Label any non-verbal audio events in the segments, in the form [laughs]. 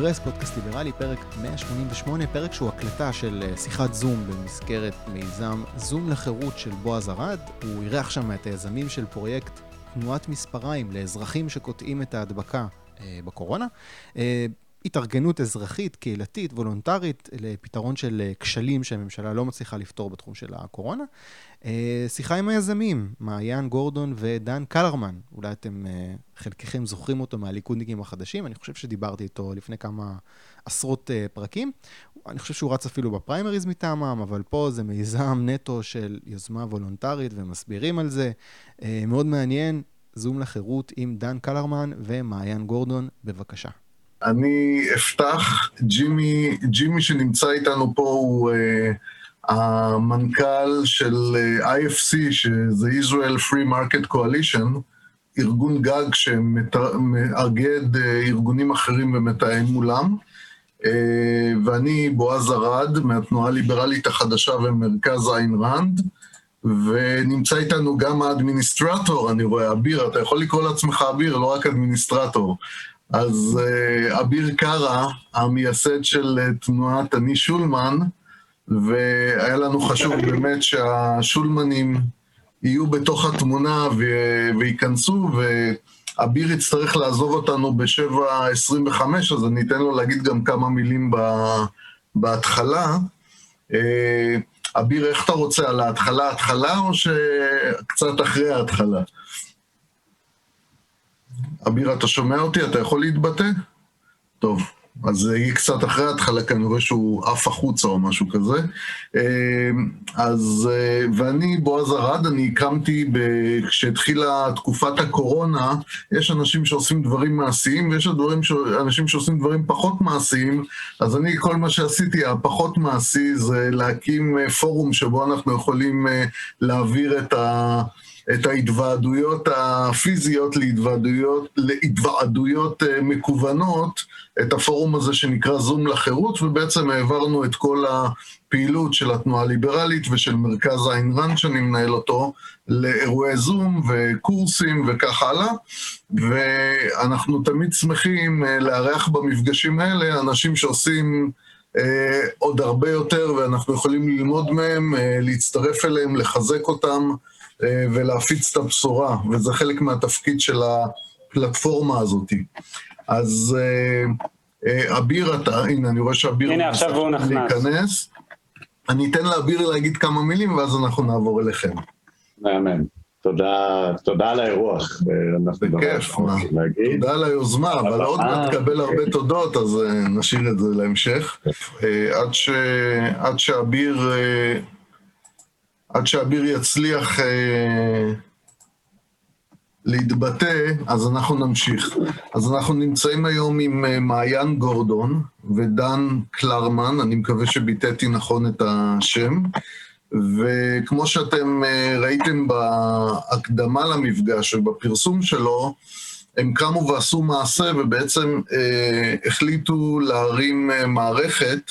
הקונגרס, פודקאסט ליברלי, פרק 188, פרק שהוא הקלטה של אה, שיחת זום במסגרת מיזם זום לחירות של בועז ארד. הוא אירח שם את היזמים של פרויקט תנועת מספריים לאזרחים שקוטעים את ההדבקה אה, בקורונה. אה, התארגנות אזרחית, קהילתית, וולונטרית, לפתרון של אה, כשלים שהממשלה לא מצליחה לפתור בתחום של הקורונה. אה, שיחה עם היזמים, מעיין גורדון ודן קלרמן, אולי אתם, אה, חלקכם זוכרים אותו מהליכודניקים החדשים, אני חושב שדיברתי איתו לפני כמה עשרות פרקים. אני חושב שהוא רץ אפילו בפריימריז מטעמם, אבל פה זה מיזם נטו של יוזמה וולונטרית ומסבירים על זה. מאוד מעניין, זום לחירות עם דן קלרמן ומעיין גורדון, בבקשה. אני אפתח, ג'ימי, ג'ימי שנמצא איתנו פה הוא uh, המנכ"ל של אה, IFC, שזה Israel Free Market Coalition, ארגון גג שמאגד uh, ארגונים אחרים ומתאם מולם. Uh, ואני בועז ארד מהתנועה הליברלית החדשה ומרכז איין ראנד, ונמצא איתנו גם האדמיניסטרטור, אני רואה, אביר, אתה יכול לקרוא לעצמך אביר, לא רק אדמיניסטרטור. אז uh, אביר קארה, המייסד של uh, תנועת אני שולמן, והיה לנו חשוב באמת שהשולמנים יהיו בתוך התמונה וייכנסו, ואביר יצטרך לעזוב אותנו ב-7.25, אז אני אתן לו להגיד גם כמה מילים בהתחלה. Uh, אביר, איך אתה רוצה, על ההתחלה התחלה או שקצת אחרי ההתחלה? אביר, אתה שומע אותי? אתה יכול להתבטא? טוב, אז יהיה קצת אחרי ההתחלה, כי אני רואה שהוא עף החוצה או משהו כזה. אה, אז, אה, ואני, בועז ארד, אני הקמתי, כשהתחילה תקופת הקורונה, יש אנשים שעושים דברים מעשיים, ויש דברים, אנשים שעושים דברים פחות מעשיים, אז אני, כל מה שעשיתי, הפחות מעשי, זה להקים אה, פורום שבו אנחנו יכולים להעביר את ה... את ההתוועדויות הפיזיות להתוועדויות, להתוועדויות אה, מקוונות, את הפורום הזה שנקרא זום לחירות, ובעצם העברנו את כל הפעילות של התנועה הליברלית ושל מרכז איין רן שאני מנהל אותו, לאירועי זום וקורסים וכך הלאה, ואנחנו תמיד שמחים אה, לארח במפגשים האלה אנשים שעושים Uh, עוד הרבה יותר, ואנחנו יכולים ללמוד מהם, uh, להצטרף אליהם, לחזק אותם, אה, ולהפיץ את הבשורה, וזה חלק מהתפקיד של הפלטפורמה הזאת. אז אה, אביר, אתה, הנה, אני רואה שאביר... הנה, עכשיו הוא נכנס. להיכנס. אני אתן לאביר להגיד כמה מילים, ואז אנחנו נעבור אליכם. מאמן. תודה, תודה על האירוח. בכיף, תודה על היוזמה, אבל עוד מעט תקבל הרבה תודות, אז נשאיר את זה להמשך. עד, ש, עד שאביר עד שאביר יצליח אה, להתבטא, אז אנחנו נמשיך. אז אנחנו נמצאים היום עם אה, מעיין גורדון ודן קלרמן, אני מקווה שביטאתי נכון את השם. וכמו שאתם אה, ראיתם בהקדמה למפגש ובפרסום שלו, הם קמו ועשו מעשה ובעצם אה, החליטו להרים אה, מערכת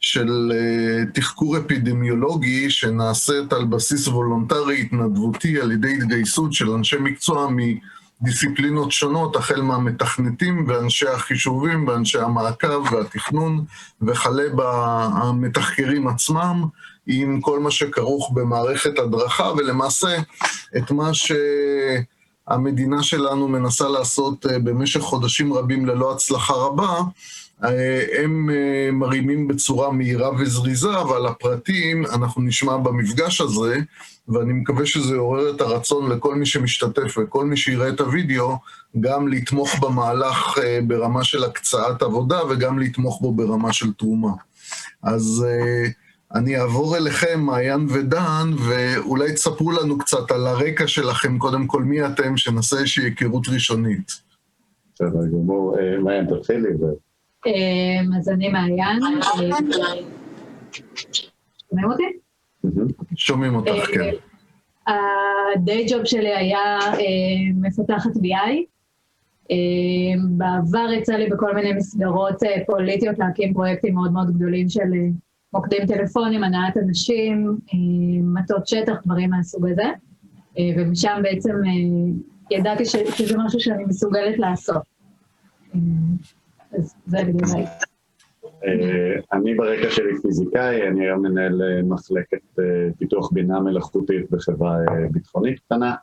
של אה, תחקור אפידמיולוגי שנעשית על בסיס וולונטרי התנדבותי על ידי התגייסות של אנשי מקצוע מדיסציפלינות שונות, החל מהמתכנתים ואנשי החישובים ואנשי המעקב והתכנון וכלה במתחקרים עצמם, עם כל מה שכרוך במערכת הדרכה, ולמעשה את מה שהמדינה שלנו מנסה לעשות uh, במשך חודשים רבים ללא הצלחה רבה, אה, הם אה, מרימים בצורה מהירה וזריזה, אבל הפרטים אנחנו נשמע במפגש הזה, ואני מקווה שזה יעורר את הרצון לכל מי שמשתתף וכל מי שיראה את הוידאו, גם לתמוך במהלך אה, ברמה של הקצאת עבודה וגם לתמוך בו ברמה של תרומה. אז אני אעבור אליכם, מעיין ודן, ואולי תספרו לנו קצת על הרקע שלכם, קודם כל מי אתם, שנעשה איזושהי היכרות ראשונית. בסדר גמור, מעיין תתחילי. אמ, אז אני מעיין. שומעים אותי? שומעים אותך, אה, כן. הדיי ג'וב שלי היה אה, מפתחת BI. אה, בעבר יצא לי בכל מיני מסגרות פוליטיות להקים פרויקטים מאוד מאוד גדולים של מוקדים טלפונים, הנעת אנשים, מטות שטח, דברים מהסוג הזה. ומשם בעצם ידעתי שזה משהו שאני מסוגלת לעשות. לגבי. אני ברקע שלי פיזיקאי, אני היום מנהל מחלקת פיתוח בינה מלאכותית בחברה ביטחונית קטנה.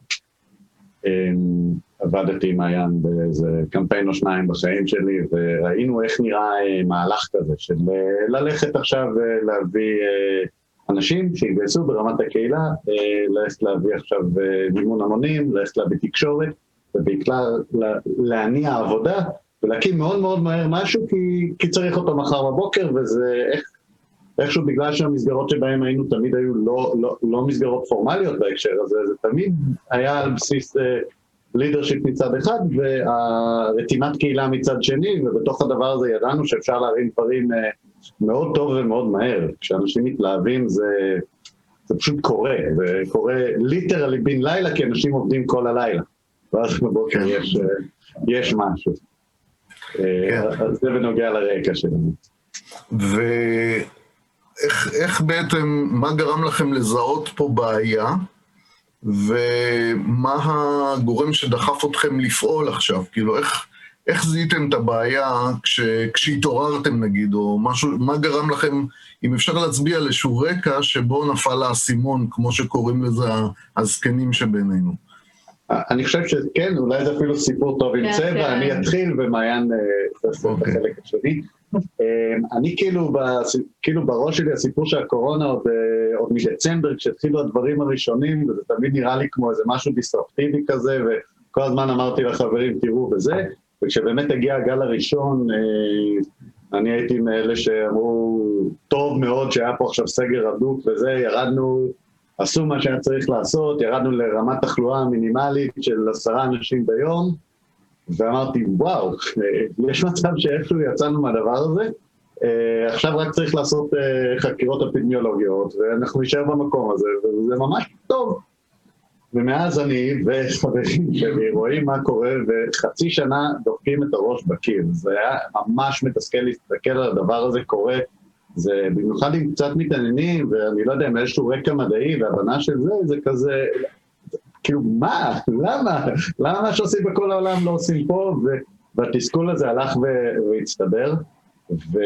עבדתי עם מעיין באיזה קמפיין או שניים בחיים שלי, וראינו איך נראה מהלך כזה של ללכת עכשיו ולהביא אנשים שהתגייסו ברמת הקהילה, ללכת להביא עכשיו מימון המונים, ללכת להביא תקשורת, ובעיקר להניע עבודה ולהקים מאוד מאוד מהר משהו כי, כי צריך אותו מחר בבוקר, וזה איך, איכשהו בגלל שהמסגרות שבהן היינו תמיד היו לא, לא, לא מסגרות פורמליות בהקשר הזה, זה תמיד היה על בסיס leadership אה, מצד אחד ורתימת קהילה מצד שני, ובתוך הדבר הזה ידענו שאפשר להרים דברים אה, מאוד טוב ומאוד מהר. כשאנשים מתלהבים זה, זה פשוט קורה, זה קורה literally בן לילה, כי אנשים עובדים כל הלילה. ואז בבוקר. יש, אה, יש משהו. כן. אז זה בנוגע לרקע שלנו. ואיך בעצם, מה גרם לכם לזהות פה בעיה, ומה הגורם שדחף אתכם לפעול עכשיו? כאילו, איך, איך זיהיתם את הבעיה כש, כשהתעוררתם נגיד, או משהו, מה גרם לכם, אם אפשר להצביע על איזשהו רקע שבו נפל האסימון, כמו שקוראים לזה הזקנים שבינינו? אני חושב שכן, אולי זה אפילו סיפור טוב עם כן, צבע, כן. אני אתחיל ומעיין תעשה את החלק השני. אמ, אני כאילו, כאילו בראש שלי הסיפור של הקורונה עוד, אה, עוד מדצמבר, כשהתחילו הדברים הראשונים, וזה תמיד נראה לי כמו איזה משהו דיסטרפטיבי כזה, וכל הזמן אמרתי לחברים, תראו וזה, וכשבאמת הגיע הגל הראשון, אה, אני הייתי מאלה שאמרו, טוב מאוד שהיה פה עכשיו סגר הדוק וזה, ירדנו עשו מה שהיה צריך לעשות, ירדנו לרמת תחלואה מינימלית של עשרה אנשים ביום, ואמרתי, וואו, יש מצב שאיכשהו יצאנו מהדבר הזה, אה, עכשיו רק צריך לעשות אה, חקירות אפידמיולוגיות, ואנחנו נשאר במקום הזה, וזה ממש טוב. ומאז אני וחברים שלי רואים מה קורה, וחצי שנה דופקים את הראש בקיר. זה היה ממש מתסכל להסתכל על הדבר הזה קורה זה במיוחד אם קצת מתעניינים, ואני לא יודע, עם איזשהו רקע מדעי והבנה של זה, זה כזה, כאילו, מה? למה? למה מה שעושים בכל העולם לא עושים פה? והתסכול הזה הלך והצטבר, ו...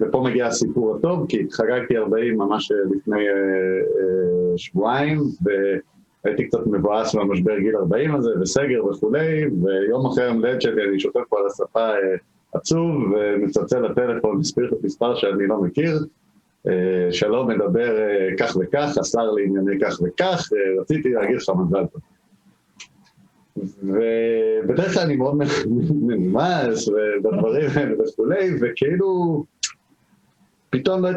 ופה מגיע הסיפור הטוב, כי חגגתי 40 ממש לפני uh, uh, שבועיים, והייתי קצת מבואס מהמשבר גיל 40 הזה, וסגר וכולי, ויום אחרי ליד שלי אני שותף פה על השפה uh, עצוב ומצלצל לטלפון מספר שאני לא מכיר. אה, שלום, מדבר אה, כך וכך, השר לענייני כך וכך, אה, רציתי להגיד לך מזל טוב. ובדרך כלל אני מאוד מנומס בדברים האלה וכולי, וכאילו פתאום לא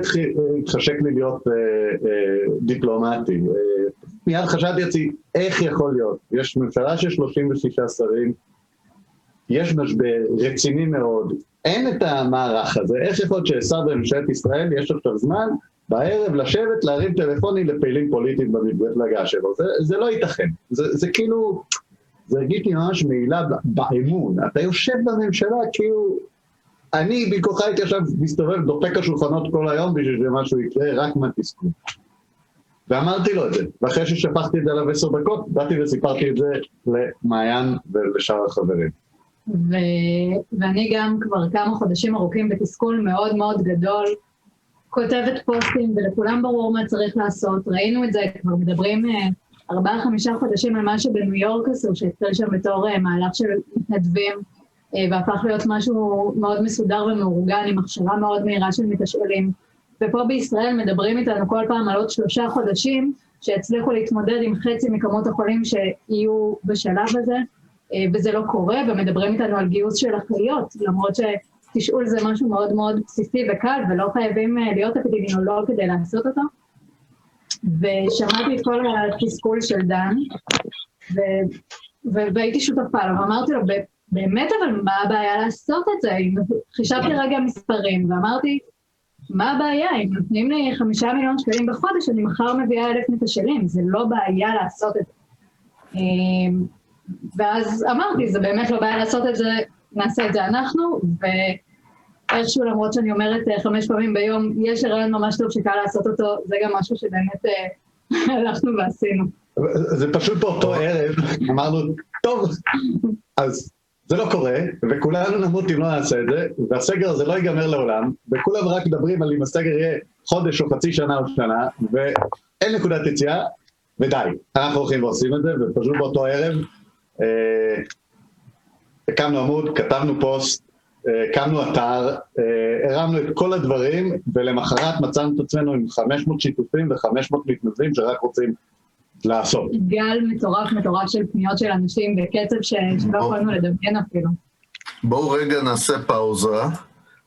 התחשק לי להיות דיפלומטי. מיד חשבתי לעצמי, איך יכול להיות? יש ממשלה של 36 שרים, יש משבר רציני מאוד, אין את המערך הזה, איך יכול להיות ששר בממשלת ישראל יש עכשיו זמן בערב לשבת להרים טלפוני לפעילים פוליטיים במפלגה שלו, זה, זה לא ייתכן, זה, זה כאילו, זה הרגיש לי ממש מעילה באמון, אתה יושב בממשלה כאילו, אני במקומך הייתי עכשיו מסתובב, דופק השולחנות כל היום בשביל שמשהו יקרה, רק מהתסכול. ואמרתי לו את זה, ואחרי ששפכתי את זה עליו עשר דקות, באתי וסיפרתי את זה למעיין ולשאר החברים. ו... ואני גם כבר כמה חודשים ארוכים בתסכול מאוד מאוד גדול, כותבת פוסטים ולכולם ברור מה צריך לעשות, ראינו את זה, כבר מדברים אה, ארבעה חמישה חודשים על משהו בניו יורק עשו, שהתחיל שם בתור אה, מהלך של מתנדבים, אה, והפך להיות משהו מאוד מסודר ומאורגן עם הכשרה מאוד מהירה של מתשאלים. ופה בישראל מדברים איתנו כל פעם על עוד שלושה חודשים שהצליחו להתמודד עם חצי מכמות החולים שיהיו בשלב הזה. אה, וזה לא קורה, ומדברים איתנו על גיוס של אחיות, למרות שתשאול זה משהו מאוד מאוד בסיסי וקל, ולא חייבים אה, להיות אפידמיולוג כדי לעשות אותו. ושמעתי את כל התסכול של דן, ו... ו... והייתי שותפה לו, ואמרתי לו, באמת, אבל מה הבעיה לעשות את זה? חישבתי רגע מספרים, ואמרתי, מה הבעיה? אם נותנים לי חמישה מיליון שקלים בחודש, אני מחר מביאה אלף מתשאלים, זה לא בעיה לעשות את זה. ואז אמרתי, זה באמת לא בעיה לעשות את זה, נעשה את זה אנחנו, ואיכשהו למרות שאני אומרת אה, חמש פעמים ביום, יש רעיון ממש טוב שקל לעשות אותו, זה גם משהו שבאמת אה, [laughs] הלכנו ועשינו. זה פשוט באותו ערב, אמרנו, טוב, אז זה לא קורה, וכולנו נמות אם לא נעשה את זה, והסגר הזה לא ייגמר לעולם, וכולם רק מדברים על אם הסגר יהיה חודש או חצי שנה או שנה, ואין נקודת יציאה, ודי. אנחנו הולכים ועושים את זה, ופשוט באותו ערב הקמנו עמוד, כתבנו פוסט, אה, הקמנו אתר, אה, הרמנו את כל הדברים, ולמחרת מצאנו את עצמנו עם 500 שיתופים ו-500 מתנדבים שרק רוצים לעשות. גל מטורף מטורף של פניות של אנשים בקצב ש... שלא יכולנו לדמיין אפילו. בואו רגע נעשה פאוזה.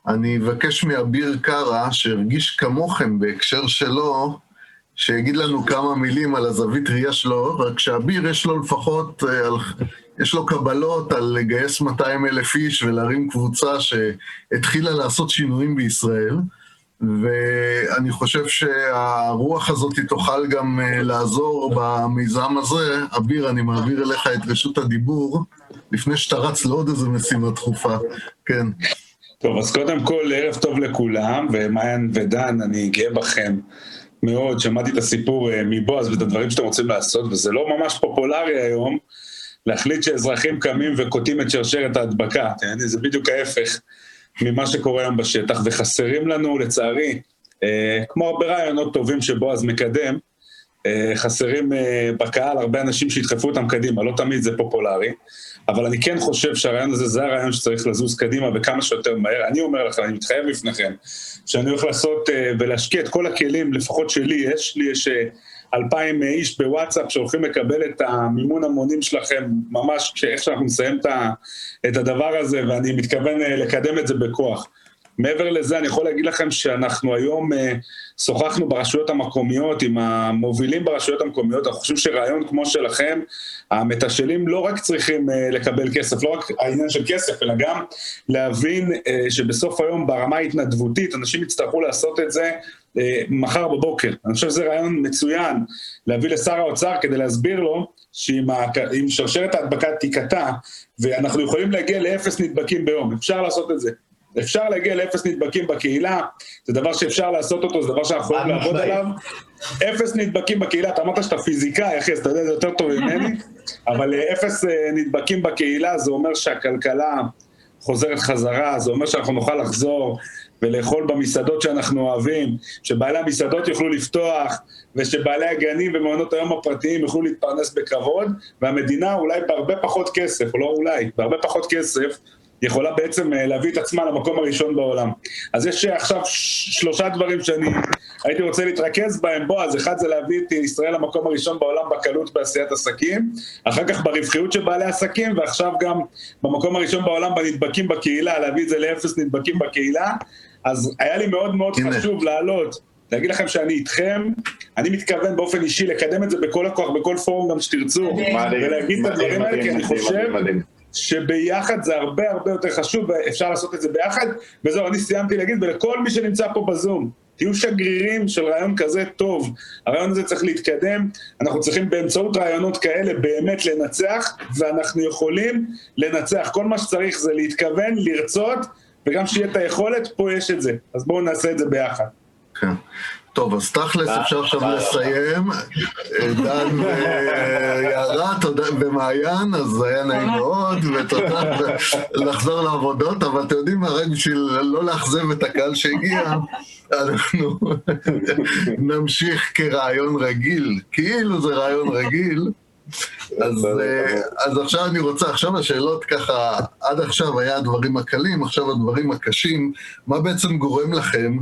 אני אבקש מאביר קארה, שהרגיש כמוכם בהקשר שלו, שיגיד לנו כמה מילים על הזווית ראייה שלו, רק שאביר יש לו לפחות, אה, יש לו קבלות על לגייס 200 אלף איש ולהרים קבוצה שהתחילה לעשות שינויים בישראל. ואני חושב שהרוח הזאת תוכל גם אה, לעזור במיזם הזה. אביר, אני מעביר אליך את רשות הדיבור, לפני שאתה רץ לעוד איזה משימה דחופה. כן. טוב, אז קודם כל, ערב טוב לכולם, ומעיין ודן, אני גאה בכם מאוד. שמעתי את הסיפור אה, מבועז ואת הדברים שאתם רוצים לעשות, וזה לא ממש פופולרי היום להחליט שאזרחים קמים וקוטעים את שרשרת ההדבקה. זה בדיוק ההפך. ממה שקורה היום בשטח, וחסרים לנו, לצערי, אה, כמו הרבה רעיונות טובים שבועז מקדם, אה, חסרים בקהל הרבה אנשים שידחפו אותם קדימה, לא תמיד זה פופולרי, אבל אני כן חושב שהרעיון הזה זה הרעיון שצריך לזוז קדימה וכמה שיותר מהר. אני אומר לכם, אני מתחייב בפניכם, שאני הולך לעשות ולהשקיע את כל הכלים, לפחות שלי יש, לי יש אלפיים איש בוואטסאפ שהולכים לקבל את המימון המונים שלכם, ממש איך שאנחנו נסיים את הדבר הזה, ואני מתכוון אה, לקדם את זה בכוח. מעבר לזה, אני יכול להגיד לכם שאנחנו היום uh, שוחחנו ברשויות המקומיות עם המובילים ברשויות המקומיות, אנחנו חושבים שרעיון כמו שלכם, המתשאלים לא רק צריכים uh, לקבל כסף, לא רק העניין של כסף, אלא גם להבין uh, שבסוף היום ברמה ההתנדבותית, אנשים יצטרכו לעשות את זה אה, מחר בבוקר. אני חושב שזה רעיון מצוין להביא לשר האוצר כדי להסביר לו שאם שרשרת ההדבקה תיקטע ואנחנו יכולים להגיע לאפס נדבקים ביום, אפשר לעשות את זה. אפשר להגיע לאפס נדבקים בקהילה, זה דבר שאפשר לעשות אותו, זה דבר שאנחנו יכולים לעבוד עליו. אפס נדבקים בקהילה, אתה אמרת שאתה פיזיקאי, אחי, אז אתה יודע, זה יותר טוב ממני, [laughs] אבל אה, אפס אה, נדבקים בקהילה זה אומר שהכלכלה חוזרת חזרה, זה אומר שאנחנו נוכל לחזור ולאכול במסעדות שאנחנו אוהבים, שבעלי המסעדות יוכלו לפתוח, ושבעלי הגנים ומעונות היום הפרטיים יוכלו להתפרנס בכבוד, והמדינה אולי בהרבה פחות כסף, או לא אולי, בהרבה פחות כסף, יכולה בעצם אה, להביא את עצמה למקום הראשון בעולם. אז יש עכשיו שלושה דברים שאני הייתי רוצה להתרכז בהם. בוא, אז אחד זה להביא את ישראל למקום הראשון בעולם בקלות בעשיית עסקים, אחר כך ברווחיות של בעלי עסקים, ועכשיו גם במקום הראשון בעולם בנדבקים בקהילה, להביא את זה לאפס נדבקים בקהילה. אז היה לי מאוד מאוד הנה. חשוב לעלות, להגיד לכם שאני איתכם, אני מתכוון באופן אישי לקדם את זה בכל הכוח, בכל פורום גם שתרצו, ולהגיד את הדברים האלה, כי אני חושב שביחד זה הרבה הרבה יותר חשוב, ואפשר לעשות את זה ביחד, וזהו, אני סיימתי להגיד, ולכל מי שנמצא פה בזום, תהיו שגרירים של רעיון כזה טוב. הרעיון הזה צריך להתקדם, אנחנו צריכים באמצעות רעיונות כאלה באמת לנצח, ואנחנו יכולים לנצח. כל מה שצריך זה להתכוון, לרצות, וגם שיהיה את היכולת, פה יש את זה. אז בואו נעשה את זה ביחד. כן. טוב, אז תכלס אפשר עכשיו לסיים. דן ויערה, תודה, ומעיין, אז היה נעים מאוד, ותודה, לחזור לעבודות, אבל אתם יודעים מה, רק בשביל לא לאכזב את הקהל שהגיע, אנחנו נמשיך כרעיון רגיל, כאילו זה רעיון רגיל. אז, אז עכשיו אני רוצה, עכשיו השאלות ככה, עד עכשיו היה הדברים הקלים, עכשיו הדברים הקשים, מה בעצם גורם לכם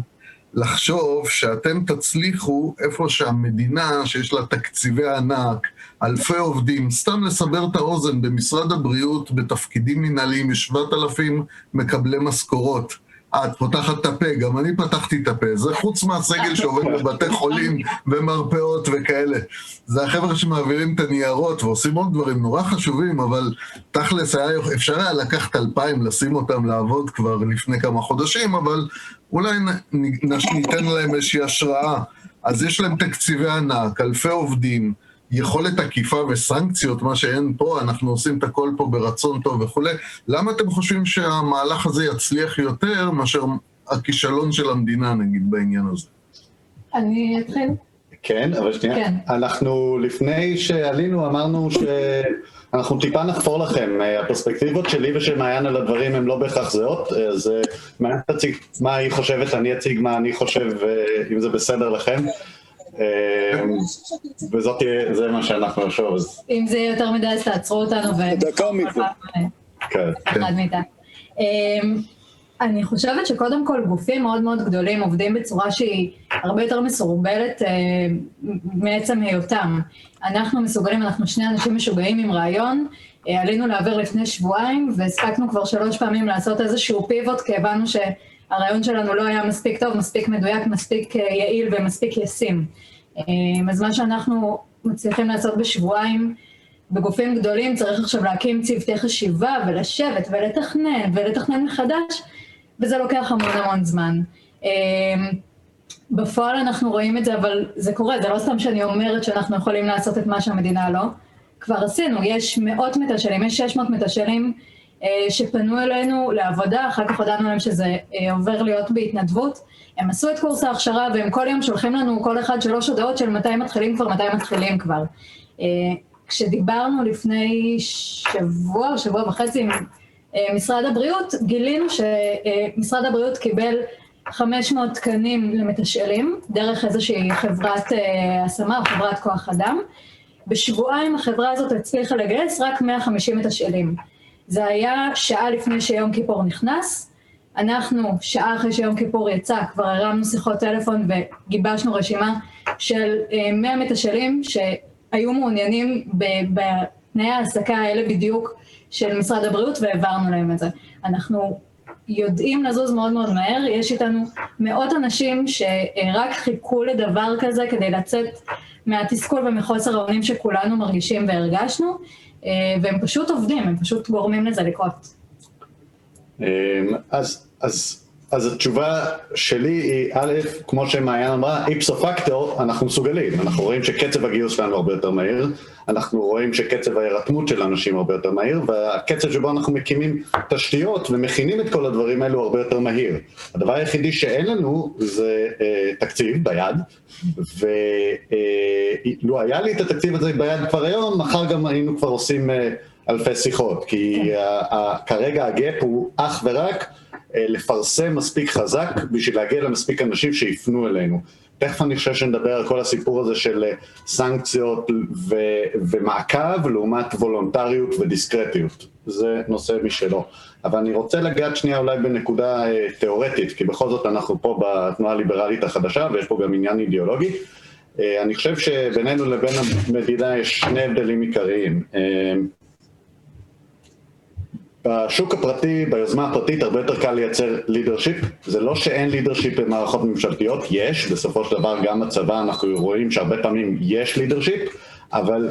לחשוב שאתם תצליחו איפה שהמדינה, שיש לה תקציבי ענק, אלפי עובדים, סתם לסבר את האוזן, במשרד הבריאות, בתפקידים מנהליים, יש 7,000 מקבלי משכורות. את פותחת את הפה, גם אני פתחתי את הפה. זה חוץ מהסגל שעובד בבתי חולים ומרפאות וכאלה. זה החבר'ה שמעבירים את הניירות ועושים עוד דברים נורא חשובים, אבל תכלס היה, אפשר היה לקחת אלפיים, לשים אותם לעבוד כבר לפני כמה חודשים, אבל אולי ניתן להם איזושהי השראה. אז יש להם תקציבי ענק, אלפי עובדים. יכולת עקיפה וסנקציות, מה שאין פה, אנחנו עושים את הכל פה ברצון טוב וכולי. למה אתם חושבים שהמהלך הזה יצליח יותר מאשר הכישלון של המדינה, נגיד, בעניין הזה? אני אתחיל. כן, אבל שנייה. כן. אנחנו לפני שעלינו אמרנו ש... אנחנו טיפה נחפור לכם, הפרספקטיבות שלי ושל מעיין על הדברים הן לא בהכרח זהות, אז מעיין תציג מה היא חושבת, אני אציג מה אני חושב, אם זה בסדר לכם. וזאת זה מה שאנחנו נחשוב. אם זה יהיה יותר מדי אז תעצרו אותנו. דקה מפה. כן. אני חושבת שקודם כל גופים מאוד מאוד גדולים עובדים בצורה שהיא הרבה יותר מסורבלת אה, מעצם היותם. אנחנו מסוגלים, אנחנו שני אנשים משוגעים עם רעיון, אה, עלינו לעבר לפני שבועיים והספקנו כבר שלוש פעמים לעשות איזשהו פיבוט כי הבנו שהרעיון שלנו לא היה מספיק טוב, מספיק מדויק, מספיק אה, יעיל ומספיק ישים. אה, אז מה שאנחנו מצליחים לעשות בשבועיים בגופים גדולים צריך עכשיו להקים צוותי חשיבה ולשבת ולתכנן ולתכנן מחדש וזה לוקח המון המון זמן. אמ, בפועל אנחנו רואים את זה, אבל זה קורה, זה לא סתם שאני אומרת שאנחנו יכולים לעשות את מה שהמדינה לא. כבר עשינו, יש מאות מתשאלים, יש 600 מתשאלים אה, שפנו אלינו לעבודה, אחר כך הודענו להם שזה אה, עובר להיות בהתנדבות. הם עשו את קורס ההכשרה והם כל יום שולחים לנו כל אחד שלוש הודעות של מתי מתחילים כבר, מתי מתחילים כבר. אה, כשדיברנו לפני שבוע, שבוע וחצי עם משרד הבריאות, גילינו שמשרד הבריאות קיבל 500 תקנים למתשאלים, דרך איזושהי חברת אה, השמה או חברת כוח אדם. בשבועיים החברה הזאת הצליחה לגייס רק 150 מתשאלים. זה היה שעה לפני שיום כיפור נכנס, אנחנו שעה אחרי שיום כיפור יצא, כבר הרמנו שיחות טלפון וגיבשנו רשימה של 100 אה, מתשאלים שהיו מעוניינים בתנאי ההעסקה האלה בדיוק של משרד הבריאות והעברנו להם את זה. אנחנו יודעים לזוז מאוד מאוד מהר, יש איתנו מאות אנשים שרק חיכו לדבר כזה כדי לצאת מהתסכול ומחוסר האונים שכולנו מרגישים והרגשנו, והם פשוט עובדים, הם פשוט גורמים לזה לקרות. אז, אז אז התשובה שלי היא, א', כמו שמעיין אמרה, איפסו פקטור, אנחנו מסוגלים, אנחנו רואים שקצב הגיוס שלנו הרבה יותר מהיר, אנחנו רואים שקצב ההירתמות של אנשים הרבה יותר מהיר, והקצב שבו אנחנו מקימים תשתיות ומכינים את כל הדברים האלו הרבה יותר מהיר. הדבר היחידי שאין לנו זה אה, תקציב ביד, ולו אה, היה לי את התקציב הזה ביד כבר היום, מחר גם היינו כבר עושים אה, אלפי שיחות, כי אה, כרגע הגאפ הוא אך ורק אה, לפרסם מספיק חזק בשביל להגיע למספיק אנשים שיפנו אלינו. תכף אני חושב שנדבר על כל הסיפור הזה של אה, סנקציות ו- ומעקב לעומת וולונטריות ודיסקרטיות. זה נושא משלו. אבל אני רוצה לגעת שנייה אולי בנקודה אה, תיאורטית, כי בכל זאת אנחנו פה בתנועה הליברלית החדשה ויש פה גם עניין אידיאולוגי. אה, אני חושב שבינינו לבין המדינה יש שני הבדלים עיקריים. אה, בשוק הפרטי, ביוזמה הפרטית, הרבה יותר קל לייצר לידרשיפ. זה לא שאין לידרשיפ במערכות ממשלתיות, יש, בסופו של דבר גם בצבא אנחנו רואים שהרבה פעמים יש לידרשיפ, אבל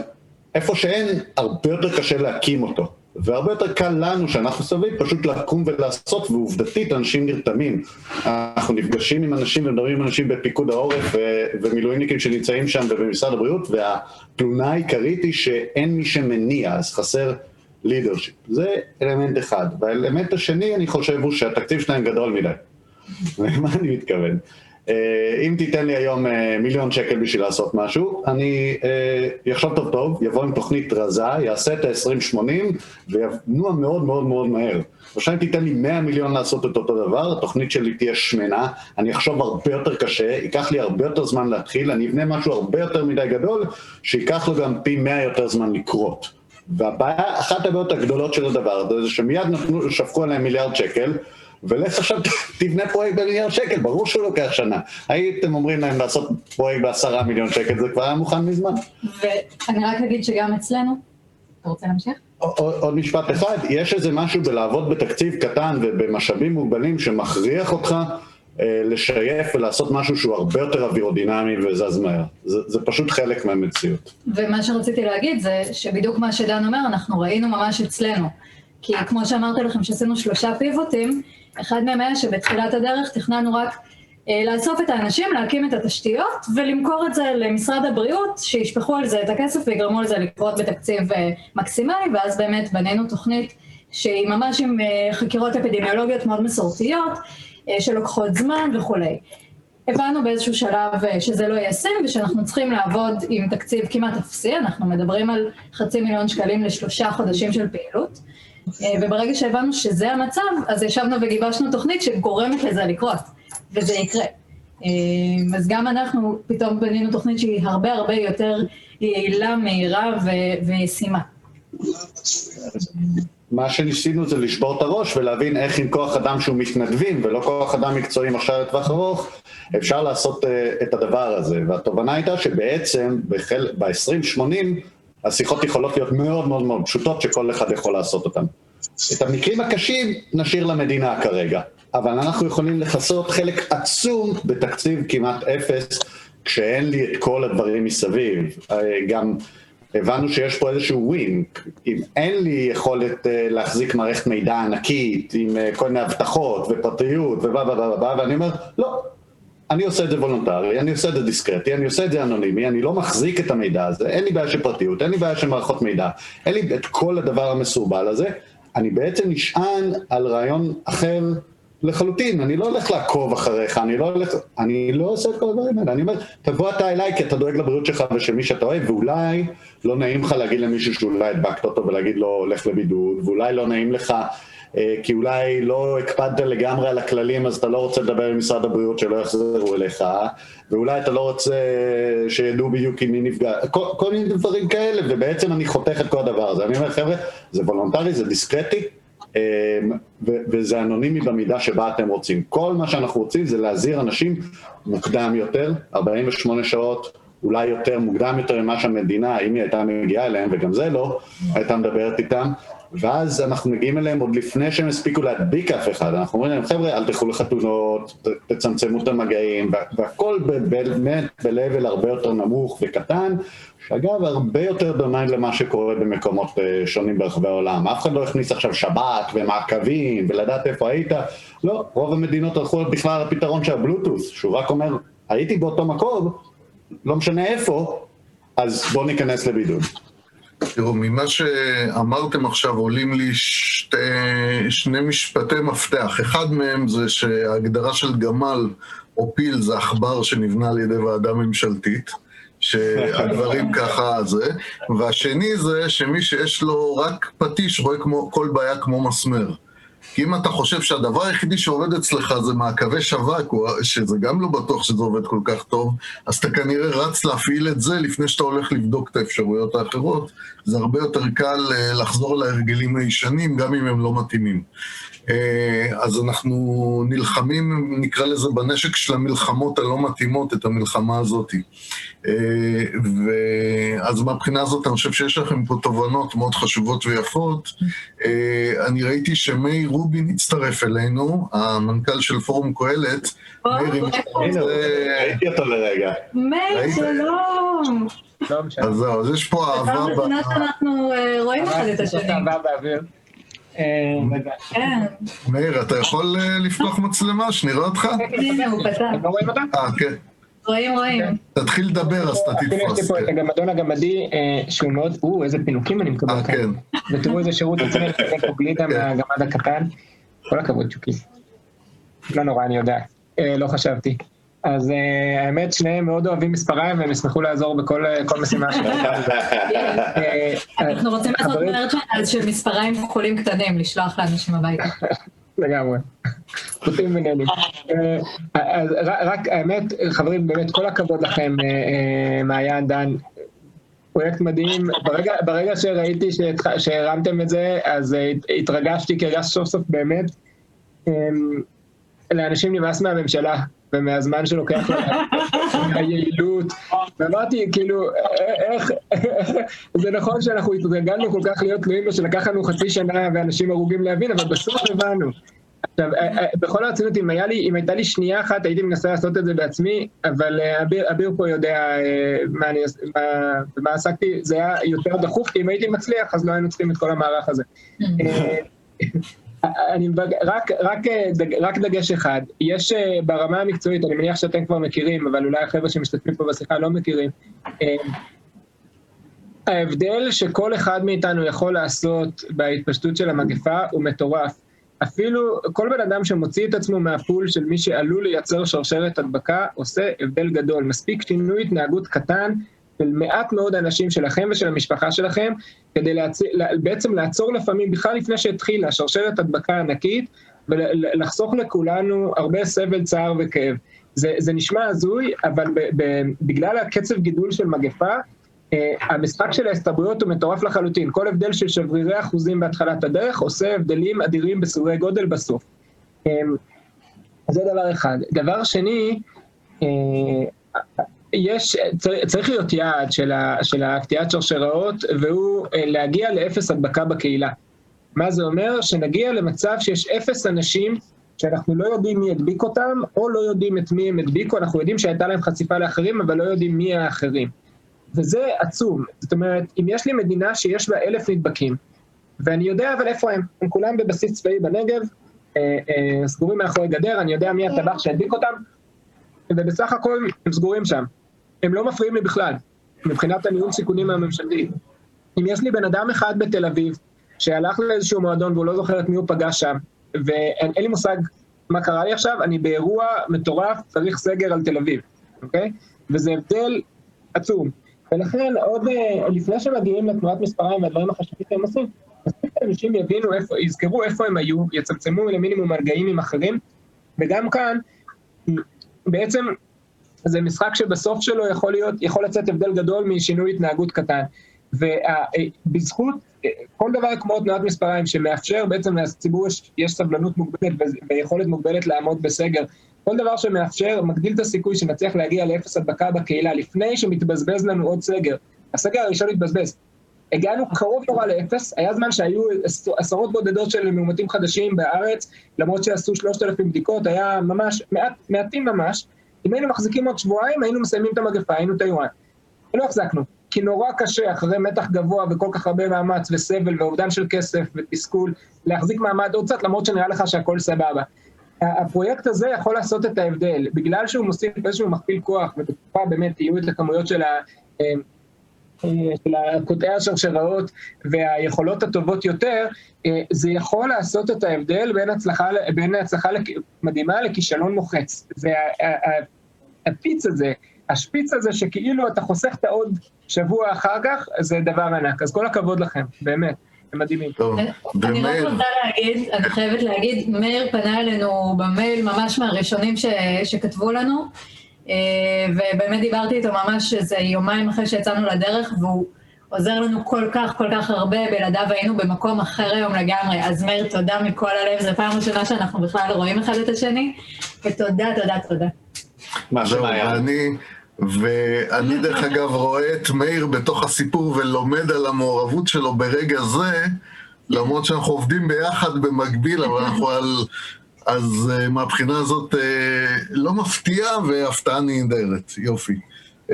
איפה שאין, הרבה יותר קשה להקים אותו. והרבה יותר קל לנו, שאנחנו סביב, פשוט לקום ולעשות, ועובדתית אנשים נרתמים. אנחנו נפגשים עם אנשים ומדברים עם אנשים בפיקוד העורף ומילואימניקים שנמצאים שם ובמשרד הבריאות, והתלונה העיקרית היא שאין מי שמניע, אז חסר לידרשיפ. זה אלמנט אחד. והאלמנט השני, אני חושב, הוא שהתקציב שלהם גדול מדי. למה אני מתכוון? אה, אם תיתן לי היום אה, מיליון שקל בשביל לעשות משהו, אני אחשוב אה, טוב טוב, יבוא עם תוכנית רזה, יעשה את ה-20-80 וינוע מאוד מאוד מאוד מהר. עכשיו אם תיתן לי 100 מיליון לעשות את אותו דבר, התוכנית שלי תהיה שמנה, אני אחשוב הרבה יותר קשה, ייקח לי הרבה יותר זמן להתחיל, אני אבנה משהו הרבה יותר מדי גדול, שייקח לו גם פי 100 יותר זמן לקרות. והבעיה, אחת הבעיות הגדולות של הדבר הזה, זה שמיד נתנו, שפכו עליהם מיליארד שקל, ולך עכשיו תבנה פרויקט במיליארד שקל, ברור שהוא לוקח שנה. הייתם אומרים להם לעשות פרויקט בעשרה מיליון שקל, זה כבר היה מוכן מזמן. ואני רק אגיד שגם אצלנו, אתה רוצה להמשיך? עוד משפט אחד, יש איזה משהו בלעבוד בתקציב קטן ובמשאבים מוגבלים שמכריח אותך לשייף ולעשות משהו שהוא הרבה יותר אווירודינמי וזז מהר. זה, זה פשוט חלק מהמציאות. ומה שרציתי להגיד זה שבדיוק מה שדן אומר, אנחנו ראינו ממש אצלנו. כי כמו שאמרתי לכם שעשינו שלושה פיבוטים, אחד מהם היה שבתחילת הדרך תכננו רק אה, לאסוף את האנשים, להקים את התשתיות ולמכור את זה למשרד הבריאות, שישפכו על זה את הכסף ויגרמו לזה לקרות בתקציב אה, מקסימלי, ואז באמת בנינו תוכנית שהיא ממש עם אה, חקירות אפידמיולוגיות מאוד מסורתיות, אה, שלוקחות זמן וכולי. הבנו באיזשהו שלב אה, שזה לא ישים ושאנחנו צריכים לעבוד עם תקציב כמעט אפסי, אנחנו מדברים על חצי מיליון שקלים לשלושה חודשים של פעילות, אה, וברגע שהבנו שזה המצב, אז ישבנו וגיבשנו תוכנית שגורמת לזה לקרות, וזה יקרה. אה, אז גם אנחנו פתאום בנינו תוכנית שהיא הרבה הרבה יותר יעילה, מהירה וישימה. מה שניסינו זה לשבור את הראש ולהבין איך עם כוח אדם שהוא מתנדבים ולא כוח אדם מקצועי עכשיו לטווח ארוך, אפשר לעשות uh, את הדבר הזה. והתובנה הייתה שבעצם ב-2080 השיחות יכולות להיות מאוד מאוד מאוד פשוטות שכל אחד יכול לעשות אותן. את המקרים הקשים נשאיר למדינה כרגע, אבל אנחנו יכולים לכסות חלק עצום בתקציב כמעט אפס, כשאין לי את כל הדברים מסביב. אה, גם הבנו שיש פה איזשהו win. אם אין לי יכולת אה, להחזיק מערכת מידע ענקית עם אה, כל מיני הבטחות ופרטיות ובלה בלה בלה בלה, ואני אומר, לא, אני עושה את זה וולונטרי, אני עושה את זה דיסקרטי, אני עושה את זה אנונימי, אני לא מחזיק את המידע הזה, אין לי בעיה של פרטיות, אין לי בעיה של מערכות מידע, אין לי את כל הדבר המסורבל הזה, אני בעצם נשען על רעיון אחר לחלוטין, אני לא הולך לעקוב אחריך, אני לא הולך, אני לא עושה את כל הדברים האלה, אני אומר, תבוא אתה אליי כי אתה דואג לבריאות שלך ושל מי שאתה אוהב, ואולי לא נעים לך להגיד למישהו שאולי הדבקת אותו ולהגיד לו הולך לבידוד, ואולי לא נעים לך אה, כי אולי לא הקפדת לגמרי על הכללים אז אתה לא רוצה לדבר עם משרד הבריאות שלא יחזרו אליך, ואולי אתה לא רוצה שידעו בדיוק עם מי נפגע, כל, כל מיני דברים כאלה, ובעצם אני חותך את כל הדבר הזה. אני אומר, חבר'ה, זה וולונטרי, זה דיסקרטי, וזה אנונימי במידה שבה אתם רוצים. כל מה שאנחנו רוצים זה להזהיר אנשים מוקדם יותר, 48 שעות, אולי יותר מוקדם יותר ממה שהמדינה, אם היא הייתה מגיעה אליהם, וגם זה לא, הייתה מדברת איתם, ואז אנחנו מגיעים אליהם עוד לפני שהם הספיקו להדביק אף אחד, אנחנו אומרים להם חבר'ה אל תלכו לחתונות, תצמצמו את המגעים, והכל באמת ב-level הרבה יותר נמוך וקטן, שאגב הרבה יותר דומה למה שקורה במקומות אה, שונים ברחבי העולם, אף אחד לא הכניס עכשיו שבת ומעקבים ולדעת איפה היית, לא, רוב המדינות הלכו בכלל לפתרון של הבלוטוס, שהוא רק אומר הייתי באותו מקום, לא משנה איפה, אז בואו ניכנס לבידוד. תראו, ממה שאמרתם עכשיו עולים לי שתי, שני משפטי מפתח. אחד מהם זה שההגדרה של גמל או פיל זה עכבר שנבנה על ידי ועדה ממשלתית. שהדברים [laughs] ככה זה, והשני זה שמי שיש לו רק פטיש רואה כמו, כל בעיה כמו מסמר. כי אם אתה חושב שהדבר היחידי שעובד אצלך זה מעקבי שווק, שזה גם לא בטוח שזה עובד כל כך טוב, אז אתה כנראה רץ להפעיל את זה לפני שאתה הולך לבדוק את האפשרויות האחרות. זה הרבה יותר קל אה, לחזור להרגלים הישנים, גם אם הם לא מתאימים. אה, אז אנחנו נלחמים, נקרא לזה, בנשק של המלחמות הלא מתאימות, את המלחמה הזאת. אה, ואז מהבחינה הזאת אני חושב שיש לכם פה תובנות מאוד חשובות ויפות. אה, אני ראיתי שמאיר רובין הצטרף אלינו, המנכ"ל של פורום קהלת. מאיר, אם אתה רוצה... ראיתי אותו לרגע. מאיר, שלום. אז זהו, אז יש פה אהבה... שאנחנו רואים אחד את השני. אה, כן. מאיר, אתה יכול אה, לפתוח מצלמה, שנראה אותך? פתח. לא רואים אותה? אה, כן. רואים, רואים. תתחיל לדבר, אז אתה תתפוס. יש לי פה את כן. הגמדון הגמדי, אה, שהוא מאוד, או, איזה פינוקים אני מקבל כאן. ותראו איזה שירות עצמי, פה גלידה כן. מהגמד הקטן. כל הכבוד, שוקי. לא נורא, אני יודע. לא חשבתי. אז uh, האמת, שניהם מאוד אוהבים מספריים והם ישמחו לעזור בכל uh, משימה שלהם. [laughs] אה, אנחנו רוצים לעשות מרצ'נדייז של מספריים חולים קטנים, לשלוח לאנשים הביתה. [laughs] לגמרי, חוטים בינינו. אז רק, האמת, חברים, באמת כל הכבוד לכם, מעיין, דן, פרויקט מדהים. ברגע, ברגע שראיתי שהרמתם את זה, אז התרגשתי, כי הרגשתי סוף סוף באמת, לאנשים נמאס מהממשלה. ומהזמן שלוקח [laughs] היעילות, ואמרתי כאילו איך, זה נכון שאנחנו התרגלנו כל כך להיות תלויים בו שלקח לנו חצי שנה ואנשים הרוגים להבין, אבל בסוף הבנו. עכשיו, אה, אה, בכל הרצינות, אם, לי, אם הייתה לי שנייה אחת, הייתי מנסה לעשות את זה בעצמי, אבל אה, אביר, אביר פה יודע מה, אני, מה, מה עסקתי, זה היה יותר דחוף, כי אם הייתי מצליח, אז לא היינו צריכים את כל המערך הזה. אני רק, רק, רק דגש אחד, יש אה, ברמה המקצועית, אני מניח שאתם כבר מכירים, אבל אולי החבר'ה שמשתתפים פה בשיחה לא מכירים, אה, ההבדל שכל אחד מאיתנו יכול לעשות בהתפשטות של המגפה הוא מטורף. אפילו כל בן אדם שמוציא את עצמו מהפול של מי שעלול לייצר שרשרת הדבקה, עושה הבדל גדול. מספיק שינוי התנהגות קטן של מעט מאוד אנשים שלכם ושל המשפחה שלכם, כדי להצ... בעצם לעצור לפעמים, בכלל לפני שהתחילה שרשרת הדבקה ענקית, ולחסוך לכולנו הרבה סבל, צער וכאב. זה, זה נשמע הזוי, אבל ב, ב, בגלל הקצב גידול של מגפה, Uh, המשחק של ההסתברויות הוא מטורף לחלוטין. כל הבדל של שברירי אחוזים בהתחלת הדרך עושה הבדלים אדירים בסוגי גודל בסוף. Um, זה דבר אחד. דבר שני, uh, יש, צריך להיות יעד של, ה, של הקטיעת שרשראות, והוא uh, להגיע לאפס הדבקה בקהילה. מה זה אומר? שנגיע למצב שיש אפס אנשים שאנחנו לא יודעים מי הדביק אותם, או לא יודעים את מי הם הדביקו, אנחנו יודעים שהייתה להם חשיפה לאחרים, אבל לא יודעים מי האחרים. וזה עצום. זאת אומרת, אם יש לי מדינה שיש בה אלף נדבקים, ואני יודע אבל איפה הם, הם כולם בבסיס צבאי בנגב, אה, אה, סגורים מאחורי גדר, אני יודע מי הטבח שהדביק אותם, ובסך הכל הם סגורים שם. הם לא מפריעים לי בכלל, מבחינת הניהול סיכונים הממשלתי. אם יש לי בן אדם אחד בתל אביב, שהלך לאיזשהו מועדון והוא לא זוכר את מי הוא פגש שם, ואין לי מושג מה קרה לי עכשיו, אני באירוע מטורף, צריך סגר על תל אביב, אוקיי? וזה הבדל עצום. ולכן עוד אה, לפני שמגיעים לתנועת מספריים והדברים החשובים שהם עושים, מספיק אנשים יבינו איפה, יזכרו איפה הם היו, יצמצמו למינימום מגעים עם אחרים, וגם כאן, בעצם זה משחק שבסוף שלו יכול להיות, יכול לצאת הבדל גדול משינוי התנהגות קטן. ובזכות כל דבר כמו תנועת מספריים שמאפשר בעצם לציבור יש, יש סבלנות מוגבלת ויכולת מוגבלת לעמוד בסגר, כל דבר שמאפשר מגדיל את הסיכוי שנצליח להגיע לאפס הדבקה בקהילה לפני שמתבזבז לנו עוד סגר. הסגר הראשון התבזבז. הגענו קרוב נורא לאפס, היה זמן שהיו עשרות בודדות של מאומתים חדשים בארץ, למרות שעשו שלושת אלפים בדיקות, היה ממש, מעט, מעטים ממש. אם היינו מחזיקים עוד שבועיים, היינו מסיימים את המגפה, היינו טיואן. ולא החזקנו. כי נורא קשה אחרי מתח גבוה וכל כך הרבה מאמץ וסבל ואובדן של כסף ותסכול להחזיק מעמד עוד קצת למרות שנראה לך שהכל סבבה. הפרויקט הזה יכול לעשות את ההבדל, בגלל שהוא מוסיף איזשהו מכפיל כוח ובתקופה באמת יהיו את הכמויות של ה... אה, אה, של קוטעי השרשראות והיכולות הטובות יותר, אה, זה יכול לעשות את ההבדל בין הצלחה, בין הצלחה מדהימה לכישלון מוחץ. והפיץ הזה, השפיץ הזה שכאילו אתה חוסך את העוד שבוע אחר כך, זה דבר ענק. אז כל הכבוד לכם, באמת. מדהימים. טוב, אני רק רוצה להגיד, אני חייבת להגיד, מאיר פנה אלינו במייל ממש מהראשונים ש, שכתבו לנו, אה, ובאמת דיברתי איתו ממש איזה יומיים אחרי שיצאנו לדרך, והוא עוזר לנו כל כך כל כך הרבה, בלעדיו היינו במקום אחר היום לגמרי. אז מאיר, תודה מכל הלב, זו פעם ראשונה שאנחנו בכלל רואים אחד את השני, ותודה, תודה, תודה. מה שמעיה. ואני דרך אגב רואה את מאיר בתוך הסיפור ולומד על המעורבות שלו ברגע זה, למרות שאנחנו עובדים ביחד במקביל, אבל אנחנו על... אז uh, מהבחינה הזאת uh, לא מפתיע והפתעה נהדרת, יופי. Uh,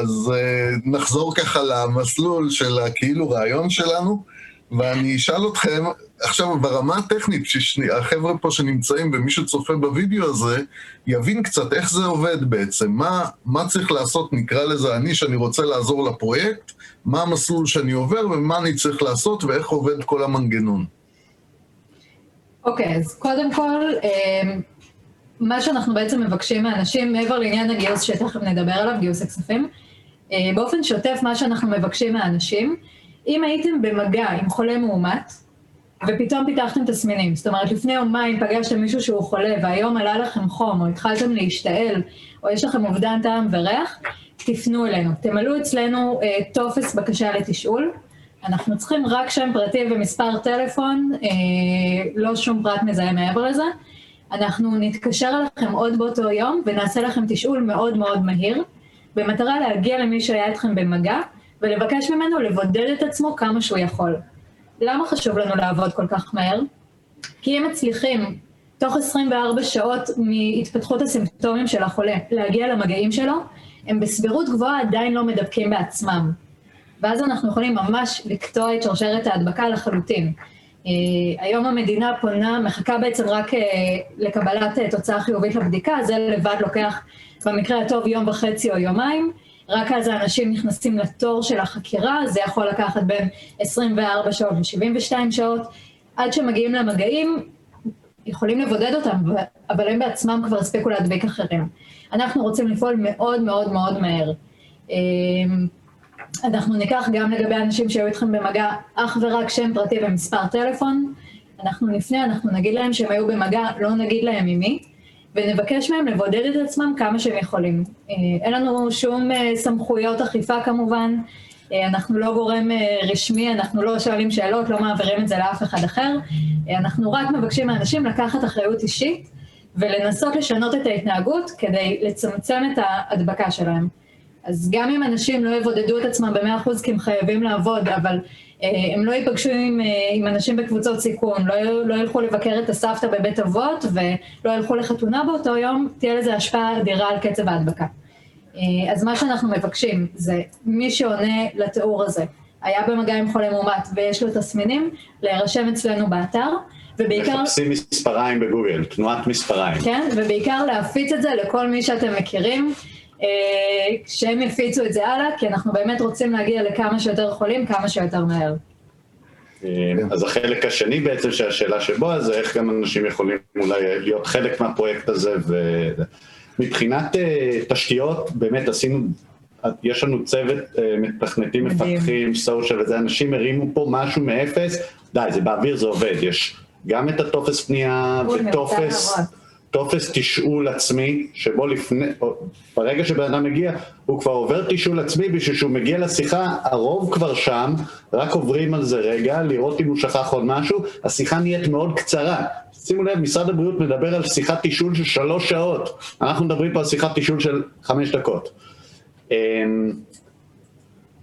אז uh, נחזור ככה למסלול של הכאילו רעיון שלנו, ואני אשאל אתכם, עכשיו, ברמה הטכנית, שהחבר'ה פה שנמצאים ומי שצופה בווידאו הזה, יבין קצת איך זה עובד בעצם, מה, מה צריך לעשות, נקרא לזה אני, שאני רוצה לעזור לפרויקט, מה המסלול שאני עובר ומה אני צריך לעשות ואיך עובד כל המנגנון. אוקיי, אז קודם כל, אמ, מה שאנחנו בעצם מבקשים מאנשים, מעבר לעניין הגיוס שתכף נדבר עליו, גיוס הכספים, אה, באופן שוטף מה שאנחנו מבקשים מהאנשים, אם הייתם במגע עם חולה מאומת, ופתאום פיתחתם תסמינים. זאת אומרת, לפני יומיים פגשתם מישהו שהוא חולה, והיום עלה לכם חום, או התחלתם להשתעל, או יש לכם אובדן טעם וריח, תפנו אלינו. תמלאו אצלנו אה, טופס בקשה לתשאול. אנחנו צריכים רק שם פרטי ומספר טלפון, אה, לא שום פרט מזהה מעבר לזה. אנחנו נתקשר אליכם עוד באותו יום ונעשה לכם תשאול מאוד מאוד מהיר, במטרה להגיע למי שהיה איתכם במגע, ולבקש ממנו לבודד את עצמו כמה שהוא יכול. למה חשוב לנו לעבוד כל כך מהר? כי אם מצליחים תוך 24 שעות מהתפתחות הסימפטומים של החולה להגיע למגעים שלו, הם בסבירות גבוהה עדיין לא מדבקים בעצמם. ואז אנחנו יכולים ממש לקטוע את שרשרת ההדבקה לחלוטין. Uh, היום המדינה פונה, מחכה בעצם רק uh, לקבלת uh, תוצאה חיובית לבדיקה, זה לבד לוקח במקרה הטוב יום וחצי או יומיים. רק אז האנשים נכנסים לתור של החקירה, זה יכול לקחת בין 24 שעות ל-72 שעות. עד שמגיעים למגעים, יכולים לבודד אותם, אבל הם בעצמם כבר הספיקו להדביק אחרים. אנחנו רוצים לפעול מאוד מאוד מאוד מהר. אנחנו ניקח גם לגבי אנשים שהיו איתכם במגע אך ורק שם פרטי ומספר טלפון. אנחנו נפנה, אנחנו נגיד להם שהם היו במגע, לא נגיד להם ממי, ונבקש מהם לבודד את עצמם כמה שהם יכולים. אה, אין לנו שום אה, סמכויות אכיפה כמובן, אה, אנחנו לא גורם רשמי, אנחנו לא שואלים שאלות, לא מעבירים את זה לאף אחד אחר, אנחנו רק מבקשים מאנשים לקחת אחריות אישית ולנסות לשנות את ההתנהגות כדי לצמצם את ההדבקה שלהם. אז גם אם אנשים לא יבודדו את עצמם במאה אחוז כי הם חייבים לעבוד, אבל אה, הם לא ייפגשו עם, אה, עם אנשים בקבוצות סיכון, לא, לא ילכו לבקר את הסבתא בבית אבות ולא ילכו לחתונה באותו יום, תהיה לזה השפעה אדירה על קצב ההדבקה. אה, אז מה שאנחנו מבקשים זה מי שעונה לתיאור הזה, היה במגע עם חולה מאומת ויש לו תסמינים, להירשם אצלנו באתר. ובעיקר... מחפשים מספריים בגוגל, תנועת מספריים. כן, ובעיקר להפיץ את זה לכל מי שאתם מכירים. אה, שהם יפיצו את זה הלאה, כי אנחנו באמת רוצים להגיע לכמה שיותר חולים, כמה שיותר מהר. אה, אז החלק השני בעצם של השאלה של בועז זה איך גם אנשים יכולים אולי להיות חלק מהפרויקט הזה ומבחינת אה, תשתיות באמת עשינו, יש לנו צוות מתכנתים, מפתחים, סושיאל וזה, אנשים הרימו פה משהו מאפס, די זה באוויר זה עובד, יש גם את הטופס פנייה וטופס טופס תשאול עצמי, שבו לפני, ברגע שבן אדם מגיע, הוא כבר עובר תשאול עצמי בשביל שהוא מגיע לשיחה, הרוב כבר שם, רק עוברים על זה רגע, לראות אם הוא שכח עוד משהו, השיחה נהיית מאוד קצרה. שימו לב, משרד הבריאות מדבר על שיחת תשאול של שלוש שעות, אנחנו מדברים פה על שיחת תשאול של חמש דקות. אמ,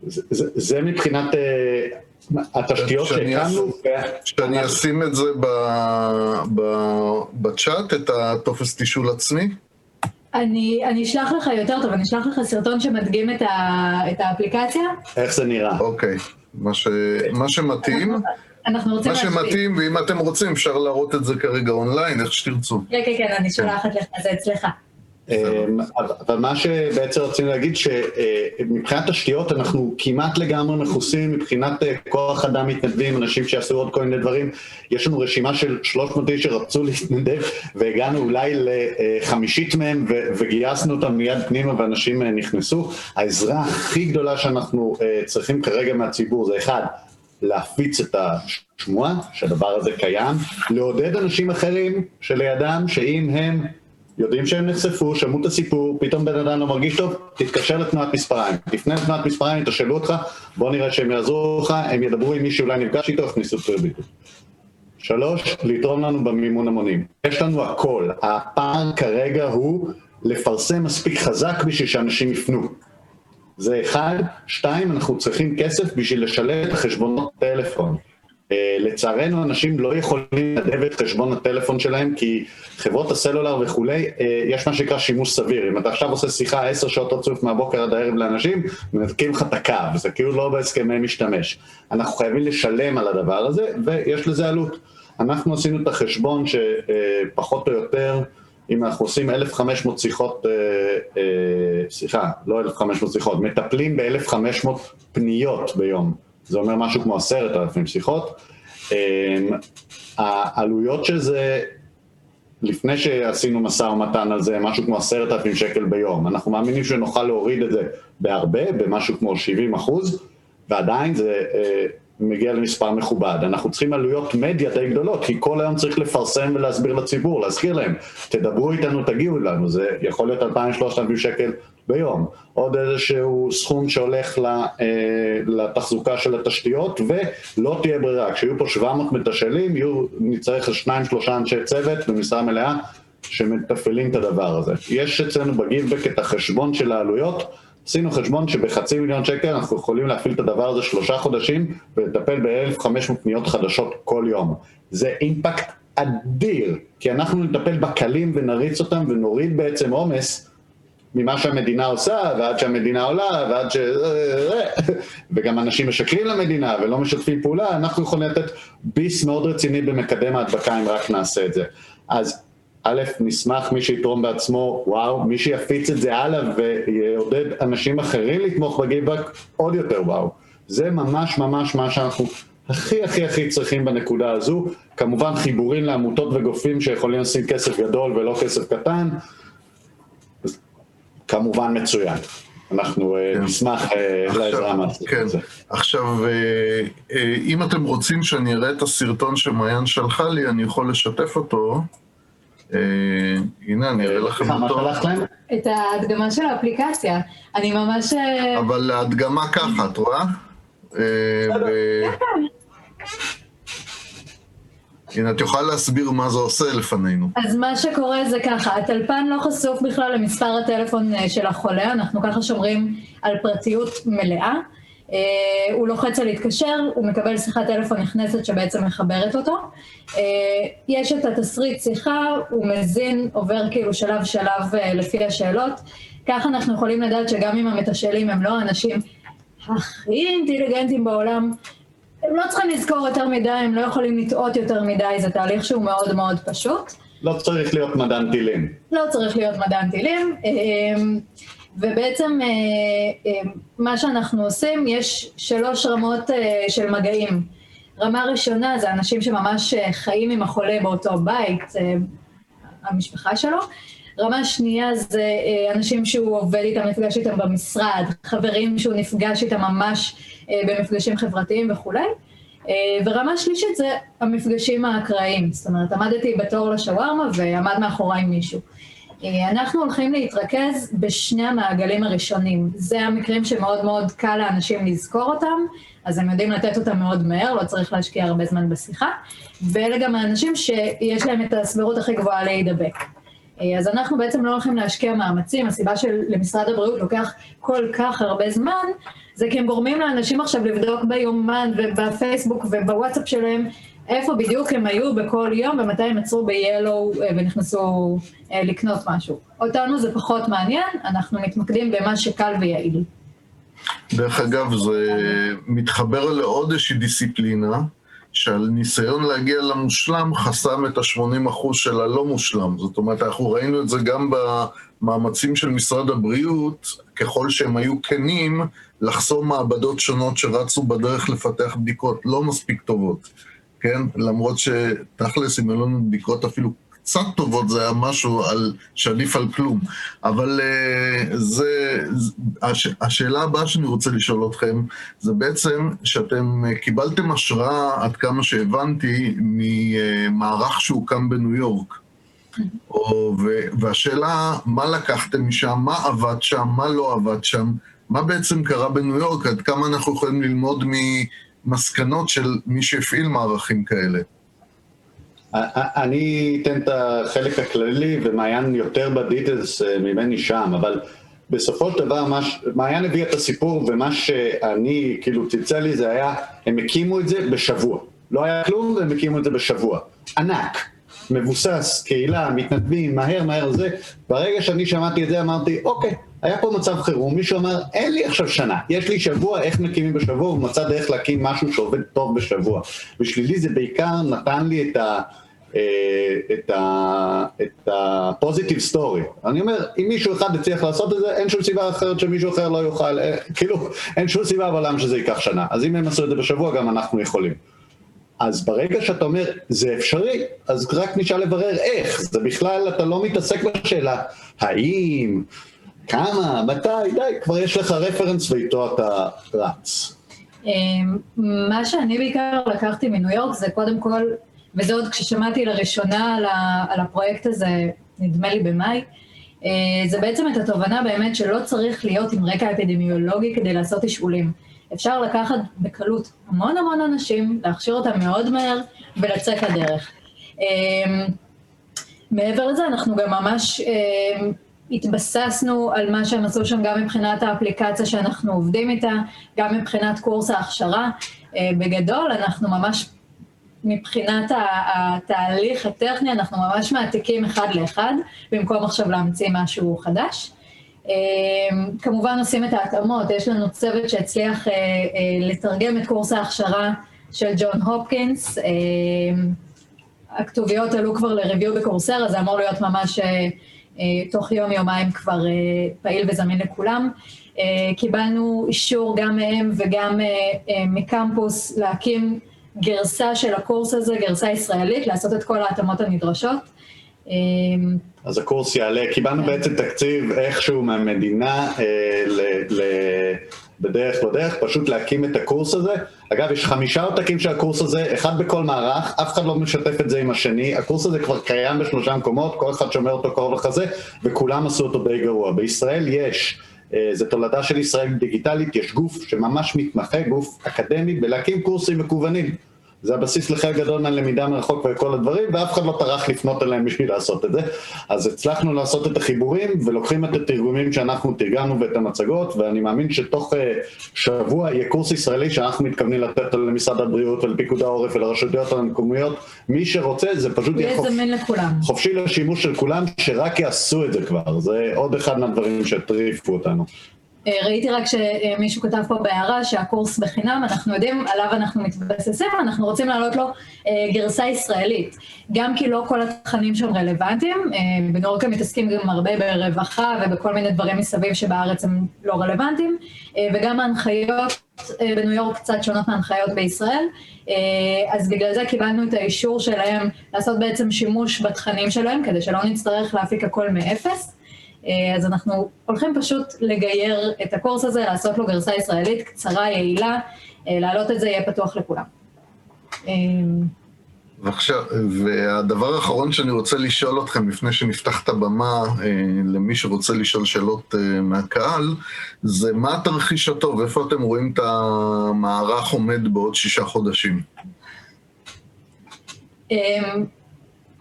זה, זה, מבחינת אה, התשתיות שהקמנו... שאני אשים את זה בצ'אט, את הטופס תישול עצמי? אני, אני אשלח לך יותר טוב, אני אשלח לך סרטון שמדגים את, ה, את האפליקציה. איך זה נראה? אוקיי, מה, ש, מה שמתאים. אנחנו רוצים להשפיע. מה שמתאים, ואם אתם רוצים אפשר להראות את זה כרגע אונליין, איך שתרצו. כן, כן, כן, אני שולחת לך את זה אצלך. אמ, אבל מה שבעצם רצינו להגיד שמבחינת תשתיות אנחנו כמעט לגמרי מכוסים מבחינת אה, כוח אדם מתנדבים, אנשים שיעשו עוד כל מיני דברים, יש לנו רשימה של 300 איש שרצו להתנדב והגענו אולי לחמישית מהם וגייסנו אותם מיד פנימה ואנשים אה, נכנסו. העזרה הכי גדולה שאנחנו אה, צריכים כרגע מהציבור זה אחד, להפיץ את השמועה שהדבר הזה קיים, לעודד אנשים אחרים שלידם שאם הם יודעים שהם נחשפו, שמעו את הסיפור, פתאום בן אדם לא מרגיש טוב, תתקשר לתנועת מספריים. תפנה לתנועת מספריים, יתשאלו אותך, בוא נראה שהם יעזרו לך, הם ידברו עם מי שאולי נפגש איתו, אותו לבידוד. שלוש, לתרום לנו במימון המונים. יש לנו הכל, הפער כרגע הוא לפרסם מספיק חזק בשביל שאנשים יפנו. זה אחד. שתיים, אנחנו צריכים כסף בשביל לשלם את החשבונות טלפון. Uh, לצערנו אנשים לא יכולים לנדב את חשבון הטלפון שלהם כי חברות הסלולר וכולי, uh, יש מה שנקרא שימוש סביר. אם אתה עכשיו עושה שיחה עשר שעות רצוף מהבוקר עד הערב לאנשים, מנתקים לך את הקו, זה כאילו לא בהסכמי משתמש. אנחנו חייבים לשלם על הדבר הזה ויש לזה עלות. אנחנו עשינו את החשבון שפחות uh, או יותר, אם אנחנו עושים 1,500 שיחות, סליחה, לא 1,500 שיחות, מטפלים ב-1,500 פניות ביום. זה אומר משהו כמו עשרת אלפים שיחות. אמ, העלויות של זה, לפני שעשינו משא ומתן על זה, משהו כמו עשרת אלפים שקל ביום. אנחנו מאמינים שנוכל להוריד את זה בהרבה, במשהו כמו 70 אחוז, ועדיין זה אה, מגיע למספר מכובד. אנחנו צריכים עלויות מדיה די גדולות, כי כל היום צריך לפרסם ולהסביר לציבור, להזכיר להם, תדברו איתנו, תגיעו אלינו, זה יכול להיות 2,000-3,000 שקל ביום. עוד איזשהו סכום שהולך אה, לתחזוקה של התשתיות, ולא תהיה ברירה. כשיהיו פה 700 מתשאלים, נצטרך שניים שלושה אנשי צוות במשרה מלאה שמתפעלים את הדבר הזה. יש אצלנו בגיבבק את החשבון של העלויות, עשינו חשבון שבחצי מיליון שקל אנחנו יכולים להפעיל את הדבר הזה שלושה חודשים ולטפל ב-1,500 פניות חדשות כל יום. זה אימפקט אדיר, כי אנחנו נטפל בקלים ונריץ אותם ונוריד בעצם עומס ממה שהמדינה עושה, ועד שהמדינה עולה, ועד ש... [laughs] וגם אנשים משקרים למדינה ולא משתפים פעולה, אנחנו יכולים לתת ביס מאוד רציני במקדם ההדבקה אם רק נעשה את זה. אז א', נשמח מי שיתרום בעצמו, וואו, מי שיפיץ את זה הלאה ויעודד אנשים אחרים לתמוך בגיבק, עוד יותר וואו. זה ממש ממש מה שאנחנו הכי הכי הכי צריכים בנקודה הזו. כמובן חיבורים לעמותות וגופים שיכולים לשים כסף גדול ולא כסף קטן, כמובן מצוין. אנחנו אה, כן. נשמח אה, לעזרה מהסרט כן. הזה. עכשיו, אה, אם אתם רוצים שאני אראה את הסרטון שמעיין שלחה לי, אני יכול לשתף אותו. הנה, אני אראה לכם אותו. מה שלחת להם? את ההדגמה של האפליקציה. אני ממש... אבל ההדגמה ככה, את רואה? הנה, את יכולה להסביר מה זה עושה לפנינו. אז מה שקורה זה ככה, הטלפן לא חשוף בכלל למספר הטלפון אה, של החולה, אנחנו ככה שומרים על פרטיות מלאה. אה, הוא לוחץ על להתקשר, הוא מקבל שיחת טלפון נכנסת שבעצם מחברת אותו. אה, יש את התסריט שיחה, הוא מזין, עובר כאילו שלב שלב לפי השאלות. ככה אנחנו יכולים לדעת שגם אם המתשאלים הם לא האנשים הכי אינטליגנטים בעולם, הם לא צריכים לזכור יותר מדי, הם לא יכולים לטעות יותר מדי, זה תהליך שהוא מאוד מאוד פשוט. לא צריך להיות מדען טילים. לא צריך להיות מדען טילים, אמ, ובעצם אה, אמ, מה שאנחנו עושים, יש שלוש רמות אה, של מגעים. רמה ראשונה זה אנשים שממש אה, חיים עם החולה באותו בית, המשפחה שלו. רמה שנייה זה אנשים שהוא עובד איתם, נפגש איתם במשרד, חברים שהוא נפגש איתם ממש אה, במפגשים חברתיים וכולי. אה, ורמה שלישית זה המפגשים האקראיים, זאת אומרת, עמדתי בתור לשווארמה ועמד מאחוריי מישהו. אה, אנחנו הולכים להתרכז בשני המעגלים הראשונים. זה המקרים שמאוד מאוד קל לאנשים לזכור אותם, אז הם יודעים לתת אותם מאוד מהר, לא צריך להשקיע הרבה זמן בשיחה, ואלה גם האנשים שיש להם את הסבירות הכי גבוהה להידבק. אז אנחנו בעצם לא הולכים להשקיע מאמצים, הסיבה שלמשרד הבריאות לוקח כל כך הרבה זמן, זה כי הם גורמים לאנשים עכשיו לבדוק ביומן ובפייסבוק ובוואטסאפ שלהם איפה בדיוק הם היו בכל יום ומתי הם עצרו ב-Yellow אה, ונכנסו אה, לקנות משהו. אותנו זה פחות מעניין, אנחנו מתמקדים במה שקל ויעיל. דרך אגב, זה מתחבר לעוד איזושהי דיסציפלינה, שעל ניסיון להגיע למושלם חסם את ה-80% של הלא מושלם. זאת אומרת, אנחנו ראינו את זה גם במאמצים של משרד הבריאות, ככל שהם היו כנים, לחסום מעבדות שונות שרצו בדרך לפתח בדיקות לא מספיק טובות, כן? למרות שתכלס, אם היו לנו בדיקות אפילו קצת טובות, זה היה משהו על, שעדיף על כלום. אבל uh, זה, הש, השאלה הבאה שאני רוצה לשאול אתכם, זה בעצם שאתם uh, קיבלתם השראה, עד כמה שהבנתי, ממערך שהוקם בניו יורק. או, והשאלה, מה לקחתם משם, מה עבד שם, מה לא עבד שם, מה בעצם קרה בניו יורק, עד כמה אנחנו יכולים ללמוד ממסקנות של מי שהפעיל מערכים כאלה. אני אתן את החלק הכללי, ומעיין יותר בדיטלס אה, ממני שם, אבל בסופו של דבר, מעיין הביא את הסיפור, ומה שאני, כאילו, צלצל לי זה היה, הם הקימו את זה בשבוע. לא היה כלום, והם הקימו את זה בשבוע. ענק. מבוסס, קהילה, מתנדבים, מהר מהר זה. ברגע שאני שמעתי את זה אמרתי, אוקיי, היה פה מצב חירום, מישהו אמר, אין לי עכשיו שנה, יש לי שבוע, איך מקימים בשבוע, הוא מצא דרך להקים משהו שעובד טוב בשבוע. בשבילי זה בעיקר נתן לי את ה... אה, את ה... את ה-positive story. אני אומר, אם מישהו אחד הצליח לעשות את זה, אין שום סיבה אחרת שמישהו אחר לא יוכל, אה, כאילו, אין שום סיבה בעולם שזה ייקח שנה. אז אם הם עשו את זה בשבוע, גם אנחנו יכולים. אז ברגע שאתה אומר, זה אפשרי, אז רק נשאר לברר איך. זה בכלל, אתה לא מתעסק בשאלה, האם, כמה, מתי, די, כבר יש לך רפרנס ואיתו אתה רץ. אמ, מה שאני בעיקר לקחתי מניו יורק זה קודם כל, וזה עוד כששמעתי לראשונה על, ה, על הפרויקט הזה, נדמה לי במאי, אה, זה בעצם את התובנה באמת שלא צריך להיות עם רקע אפידמיולוגי כדי לעשות תשאולים. אפשר לקחת בקלות המון המון אנשים, להכשיר אותם מאוד מהר ולצאת לדרך. אמ, מעבר לזה, אנחנו גם ממש אמ, התבססנו על מה שהם עשו שם גם מבחינת האפליקציה שאנחנו עובדים איתה, גם מבחינת קורס ההכשרה. אה, בגדול, אנחנו ממש, מבחינת התהליך הטכני, אנחנו ממש מעתיקים אחד לאחד, במקום עכשיו להמציא משהו חדש. אמ, כמובן עושים את ההתאמות, יש לנו צוות שהצליח אה, אה, לתרגם את קורס ההכשרה של ג'ון הופקינס. אמ, הכתוביות עלו כבר לריוויו בקורסר, זה אמור להיות ממש אה, תוך יום-יומיים כבר פעיל וזמין לכולם. קיבלנו אישור גם מהם וגם מקמפוס להקים גרסה של הקורס הזה, גרסה ישראלית, לעשות את כל ההתאמות הנדרשות. אז הקורס יעלה, קיבלנו כן. בעצם תקציב איכשהו מהמדינה אה, ל, ל, בדרך לא דרך, פשוט להקים את הקורס הזה. אגב, יש חמישה עותקים של הקורס הזה, אחד בכל מערך, אף אחד לא משתף את זה עם השני, הקורס הזה כבר קיים בשלושה מקומות, כל אחד שומר אותו קרוב לחזה, וכולם עשו אותו די גרוע. בישראל יש, זה תולדה של ישראל דיגיטלית, יש גוף שממש מתמחה, גוף אקדמי, בלהקים קורסים מקוונים. זה הבסיס לחלק גדול מהלמידה מרחוק וכל הדברים, ואף אחד לא טרח לפנות אליהם בשביל לעשות את זה. אז הצלחנו לעשות את החיבורים, ולוקחים את התרגומים שאנחנו תרגמנו ואת המצגות, ואני מאמין שתוך uh, שבוע יהיה קורס ישראלי שאנחנו מתכוונים לתת למשרד הבריאות ולפיקוד העורף ולרשויות המקומיות. מי שרוצה, זה פשוט יהיה חופ... לכולם. חופשי לשימוש של כולם, שרק יעשו את זה כבר. זה עוד אחד מהדברים שהטריפו אותנו. אה, ראיתי רק שמישהו כתב פה בהערה שהקורס בחינם, אנחנו יודעים עליו אנחנו מתבססים, אנחנו רוצים להעלות לו אה, גרסה ישראלית. גם כי לא כל התכנים שם רלוונטיים, אה, בנורקה מתעסקים גם הרבה ברווחה ובכל מיני דברים מסביב שבארץ הם לא רלוונטיים, וגם ההנחיות בניו יורק קצת שונות מההנחיות בישראל, אז בגלל זה קיבלנו את האישור שלהם לעשות בעצם שימוש בתכנים שלהם, כדי שלא נצטרך להפיק הכל מאפס. אה, אז אנחנו הולכים פשוט לגייר את הקורס הזה, לעשות לו גרסה ישראלית קצרה, יעילה, אה, להעלות את זה יהיה פתוח לכולם. אה, ועכשיו, והדבר האחרון שאני רוצה לשאול אתכם, לפני שנפתח את הבמה למי שרוצה לשאול שאלות מהקהל, זה מה התרחיש הטוב, איפה אתם רואים את המערך עומד בעוד שישה חודשים?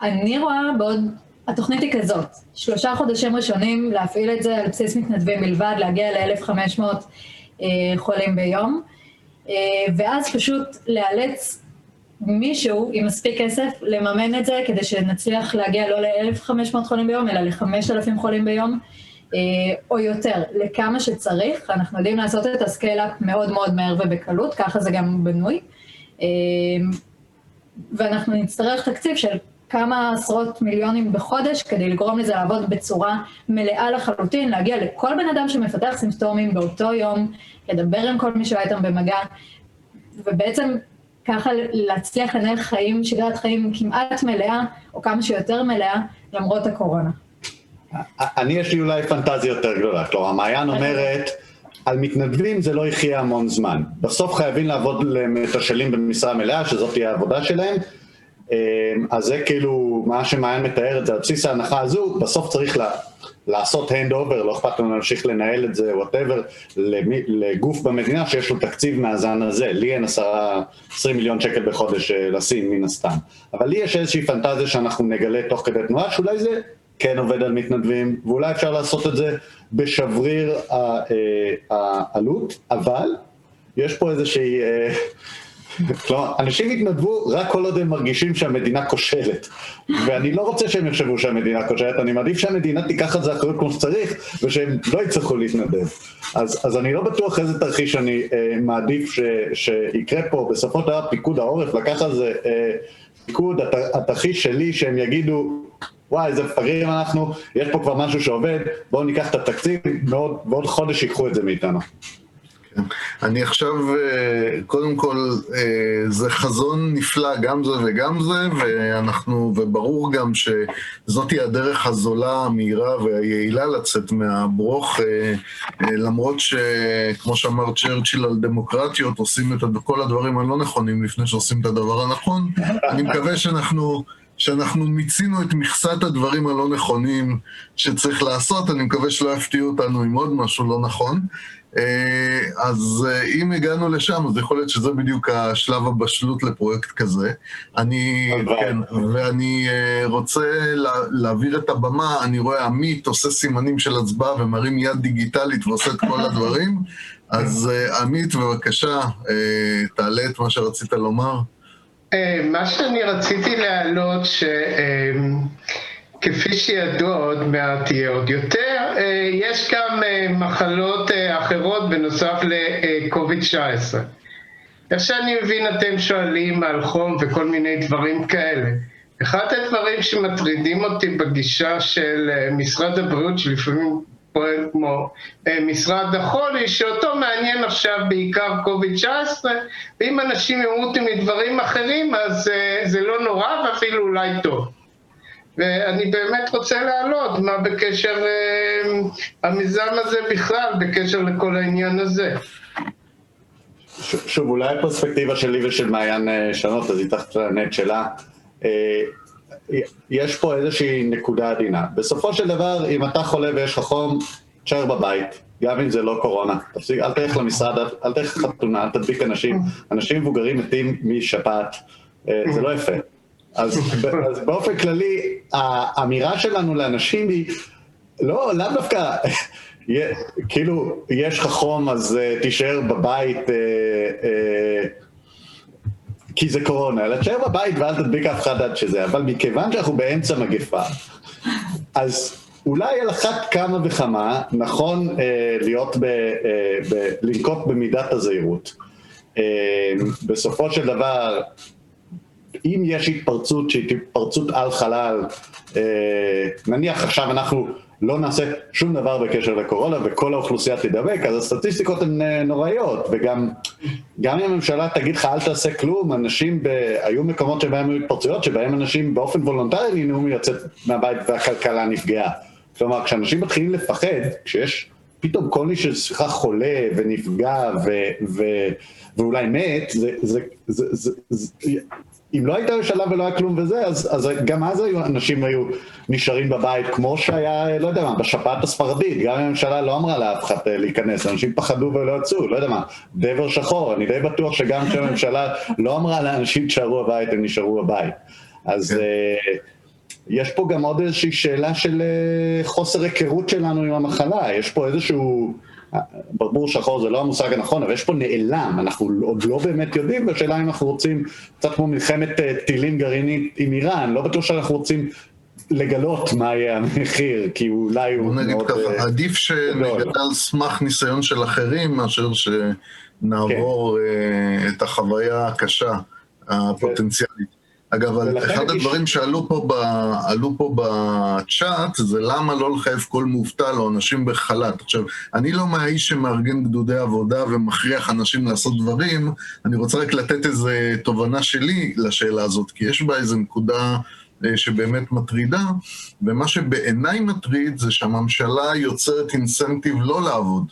אני רואה בעוד התוכנית היא כזאת, שלושה חודשים ראשונים להפעיל את זה על בסיס מתנדבים בלבד, להגיע ל-1,500 אה, חולים ביום, אה, ואז פשוט לאלץ מישהו עם מספיק כסף לממן את זה כדי שנצליח להגיע לא ל-1,500 חולים ביום, אלא ל-5,000 חולים ביום, אה, או יותר, לכמה שצריך. אנחנו יודעים לעשות את ה scale-up מאוד מאוד מהר ובקלות, ככה זה גם בנוי. ואנחנו נצטרך תקציב של כמה עשרות מיליונים בחודש כדי לגרום לזה לעבוד בצורה מלאה לחלוטין, להגיע לכל בן אדם שמפתח סימפטומים באותו יום, לדבר עם כל מי שהיה איתם במגע, ובעצם ככה להצליח לנהל חיים, שגרת חיים כמעט מלאה, או כמה שיותר מלאה, למרות הקורונה. אני יש לי אולי פנטזיה יותר גדולה, כלומר, מעיין אומרת, על מתנדבים זה לא יחיה המון זמן. בסוף חייבים לעבוד למתשאלים במשרה מלאה, שזאת תהיה העבודה שלהם, אז זה כאילו מה שמעיין מתאר את זה, על בסיס ההנחה הזו, בסוף צריך לה, לעשות hand over, לא אכפת לנו להמשיך לנהל את זה, וואטאבר, לגוף במדינה שיש לו תקציב מהזן הזה. לי אין עשרה, עשרים מיליון שקל בחודש אה, לשים מן הסתם. אבל לי יש איזושהי פנטזיה שאנחנו נגלה תוך כדי תנועה, שאולי זה כן עובד על מתנדבים, ואולי אפשר לעשות את זה בשבריר אה, העלות, אבל יש פה איזושהי... כלומר, אנשים יתנדבו רק כל עוד הם מרגישים שהמדינה כושלת. ואני לא רוצה שהם יחשבו שהמדינה כושלת, אני מעדיף שהמדינה תיקח את זה אחריות כמו שצריך, ושהם לא יצטרכו להתנדב. אז, אז אני לא בטוח איזה תרחיש אני אה, מעדיף ש, שיקרה פה. בסופו של דבר פיקוד העורף לקח על זה אה, פיקוד, הת, התרחיש שלי שהם יגידו, וואי, איזה מפגרים אנחנו, יש פה כבר משהו שעובד, בואו ניקח את התקציב, ועוד חודש ייקחו את זה מאיתנו. אני עכשיו, אה, קודם כל, אה, זה חזון נפלא, גם זה וגם זה, ואנחנו, וברור גם שזאתי הדרך הזולה, המהירה והיעילה לצאת מהברוך, אה, למרות שכמו שאמר צ'רצ'יל על דמוקרטיות, עושים את כל הדברים הלא נכונים לפני שעושים את הדבר הנכון. אני מקווה שאנחנו... שאנחנו מיצינו את מכסת הדברים הלא נכונים שצריך לעשות, אני מקווה שלא יפתיעו אותנו עם עוד משהו לא נכון. אה, אז אה, אם הגענו לשם, אז יכול להיות שזה בדיוק השלב הבשלות לפרויקט כזה. אני, כן, ואני אה, רוצה להעביר את הבמה, אני רואה עמית עושה סימנים של הצבעה ומרים יד דיגיטלית ועושה את כל הדברים. אז עמית, בבקשה, תעלה את מה שרצית לומר. מה שאני רציתי להעלות, ש... כפי שידוע עוד מעט יהיה עוד יותר, אה, יש גם אה, מחלות אה, אחרות בנוסף ל-COVID-19. איך שאני מבין אתם שואלים על חום וכל מיני דברים כאלה. אחד הדברים שמטרידים אותי בגישה של משרד הבריאות, שלפעמים פועל כמו משרד החולי, שאותו מעניין עכשיו בעיקר קוביד 19, ואם אנשים ימותו מדברים אחרים אז זה לא נורא ואפילו אולי טוב. ואני באמת רוצה להעלות מה בקשר, המיזם הזה בכלל, בקשר לכל העניין הזה. שוב, אולי הפרספקטיבה שלי ושל מעיין שונות, אז היא תענה את שלה. יש פה איזושהי נקודה עדינה. בסופו של דבר, אם אתה חולה ויש לך חום, תשאר בבית, גם אם זה לא קורונה. תפסיק, אל תלך למשרד, אל תלך לחתונה, אל תדביק אנשים. אנשים מבוגרים מתים משפעת, אה, זה לא יפה. אז, אז באופן כללי, האמירה שלנו לאנשים היא, לא, לאו דווקא, כאילו, יש לך חום אז uh, תישאר בבית, uh, uh, כי זה קורונה, אלא תשאר בבית ואל תדביק אף אחד עד שזה, אבל מכיוון שאנחנו באמצע מגפה, אז אולי על אחת כמה וכמה נכון אה, להיות, ב, אה, ב, לנקוט במידת הזהירות. אה, בסופו של דבר, אם יש התפרצות שהיא התפרצות על חלל, אה, נניח עכשיו אנחנו לא נעשה שום דבר בקשר לקורונה וכל האוכלוסייה תדבק, אז הסטטיסטיקות הן אה, נוראיות, וגם גם אם הממשלה תגיד לך אל תעשה כלום, אנשים, ב... היו מקומות שבהם היו התפרצויות, שבהם אנשים באופן וולונטרי נהנו מלצאת מהבית והכלכלה נפגעה. כלומר, כשאנשים מתחילים לפחד, כשיש פתאום כל מי שסליחה חולה ונפגע ו... ו... ואולי מת, זה, זה, זה, זה, זה, אם לא הייתה ממשלה ולא היה כלום וזה, אז, אז גם אז היו, אנשים היו נשארים בבית, כמו שהיה, לא יודע מה, בשפעת הספרדית, גם הממשלה לא אמרה לאף אחד אה, להיכנס, אנשים פחדו ולא יצאו, לא יודע מה, דבר שחור, אני די בטוח שגם כשהממשלה לא אמרה לאנשים תשארו בבית, הם נשארו בבית. אז כן. יש פה גם עוד איזושהי שאלה של uh, חוסר היכרות שלנו עם המחלה, יש פה איזשהו... ברבור שחור זה לא המושג הנכון, אבל יש פה נעלם, אנחנו עוד לא באמת יודעים, והשאלה אם אנחנו רוצים, קצת כמו מלחמת אה, טילים גרעינית עם איראן, לא בטוח שאנחנו רוצים לגלות מה יהיה המחיר, כי אולי הוא מאוד... נגיד ככה, עדיף שנגדל על סמך ניסיון של אחרים, מאשר שנעבור כן. את החוויה הקשה הפוטנציאלית. אגב, אחד הדברים שעלו פה, ב, עלו פה בצ'אט זה למה לא לחייב כל מובטל או אנשים בחל"ת. עכשיו, אני לא מהאיש שמארגן גדודי עבודה ומכריח אנשים לעשות דברים, אני רוצה רק לתת איזו תובנה שלי לשאלה הזאת, כי יש בה איזו נקודה אה, שבאמת מטרידה, ומה שבעיניי מטריד זה שהממשלה יוצרת אינסנטיב לא לעבוד.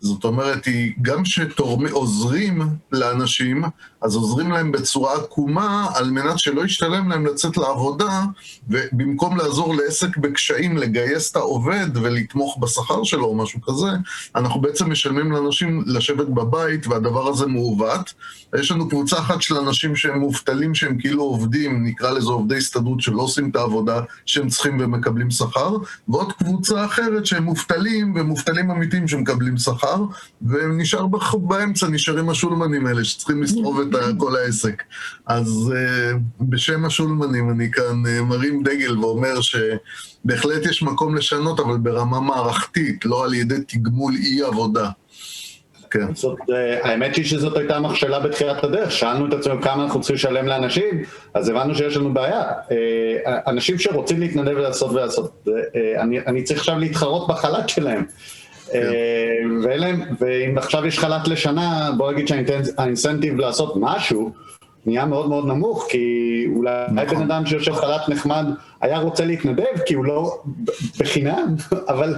זאת אומרת, היא גם שעוזרים לאנשים, אז עוזרים להם בצורה עקומה על מנת שלא ישתלם להם לצאת לעבודה, ובמקום לעזור לעסק בקשיים לגייס את העובד ולתמוך בשכר שלו או משהו כזה, אנחנו בעצם משלמים לאנשים לשבת בבית, והדבר הזה מעוות. יש לנו קבוצה אחת של אנשים שהם מובטלים, שהם כאילו עובדים, נקרא לזה עובדי הסתדרות שלא עושים את העבודה שהם צריכים ומקבלים שכר, ועוד קבוצה אחרת שהם מובטלים, ומובטלים אמיתיים שמקבלים שכר, ונשאר באמצע, נשארים השולמנים האלה שצריכים לשרוב את כל העסק. אז uh, בשם השולמנים אני כאן uh, מרים דגל ואומר שבהחלט יש מקום לשנות, אבל ברמה מערכתית, לא על ידי תגמול אי עבודה. כן. זאת, uh, האמת היא שזאת הייתה מכשלה בתחילת הדרך, שאלנו את עצמנו כמה אנחנו צריכים לשלם לאנשים, אז הבנו שיש לנו בעיה. אנשים שרוצים להתנדב ולעשות ולעשות, אני, אני צריך עכשיו להתחרות בחל"ת שלהם. כן. ולהם, ואם עכשיו יש חל"ת לשנה, בוא נגיד שהאינסנטיב לעשות משהו נהיה מאוד מאוד נמוך, כי אולי נכון. בן אדם שיושב חל"ת נחמד היה רוצה להתנדב, כי הוא לא בחינם, [laughs] אבל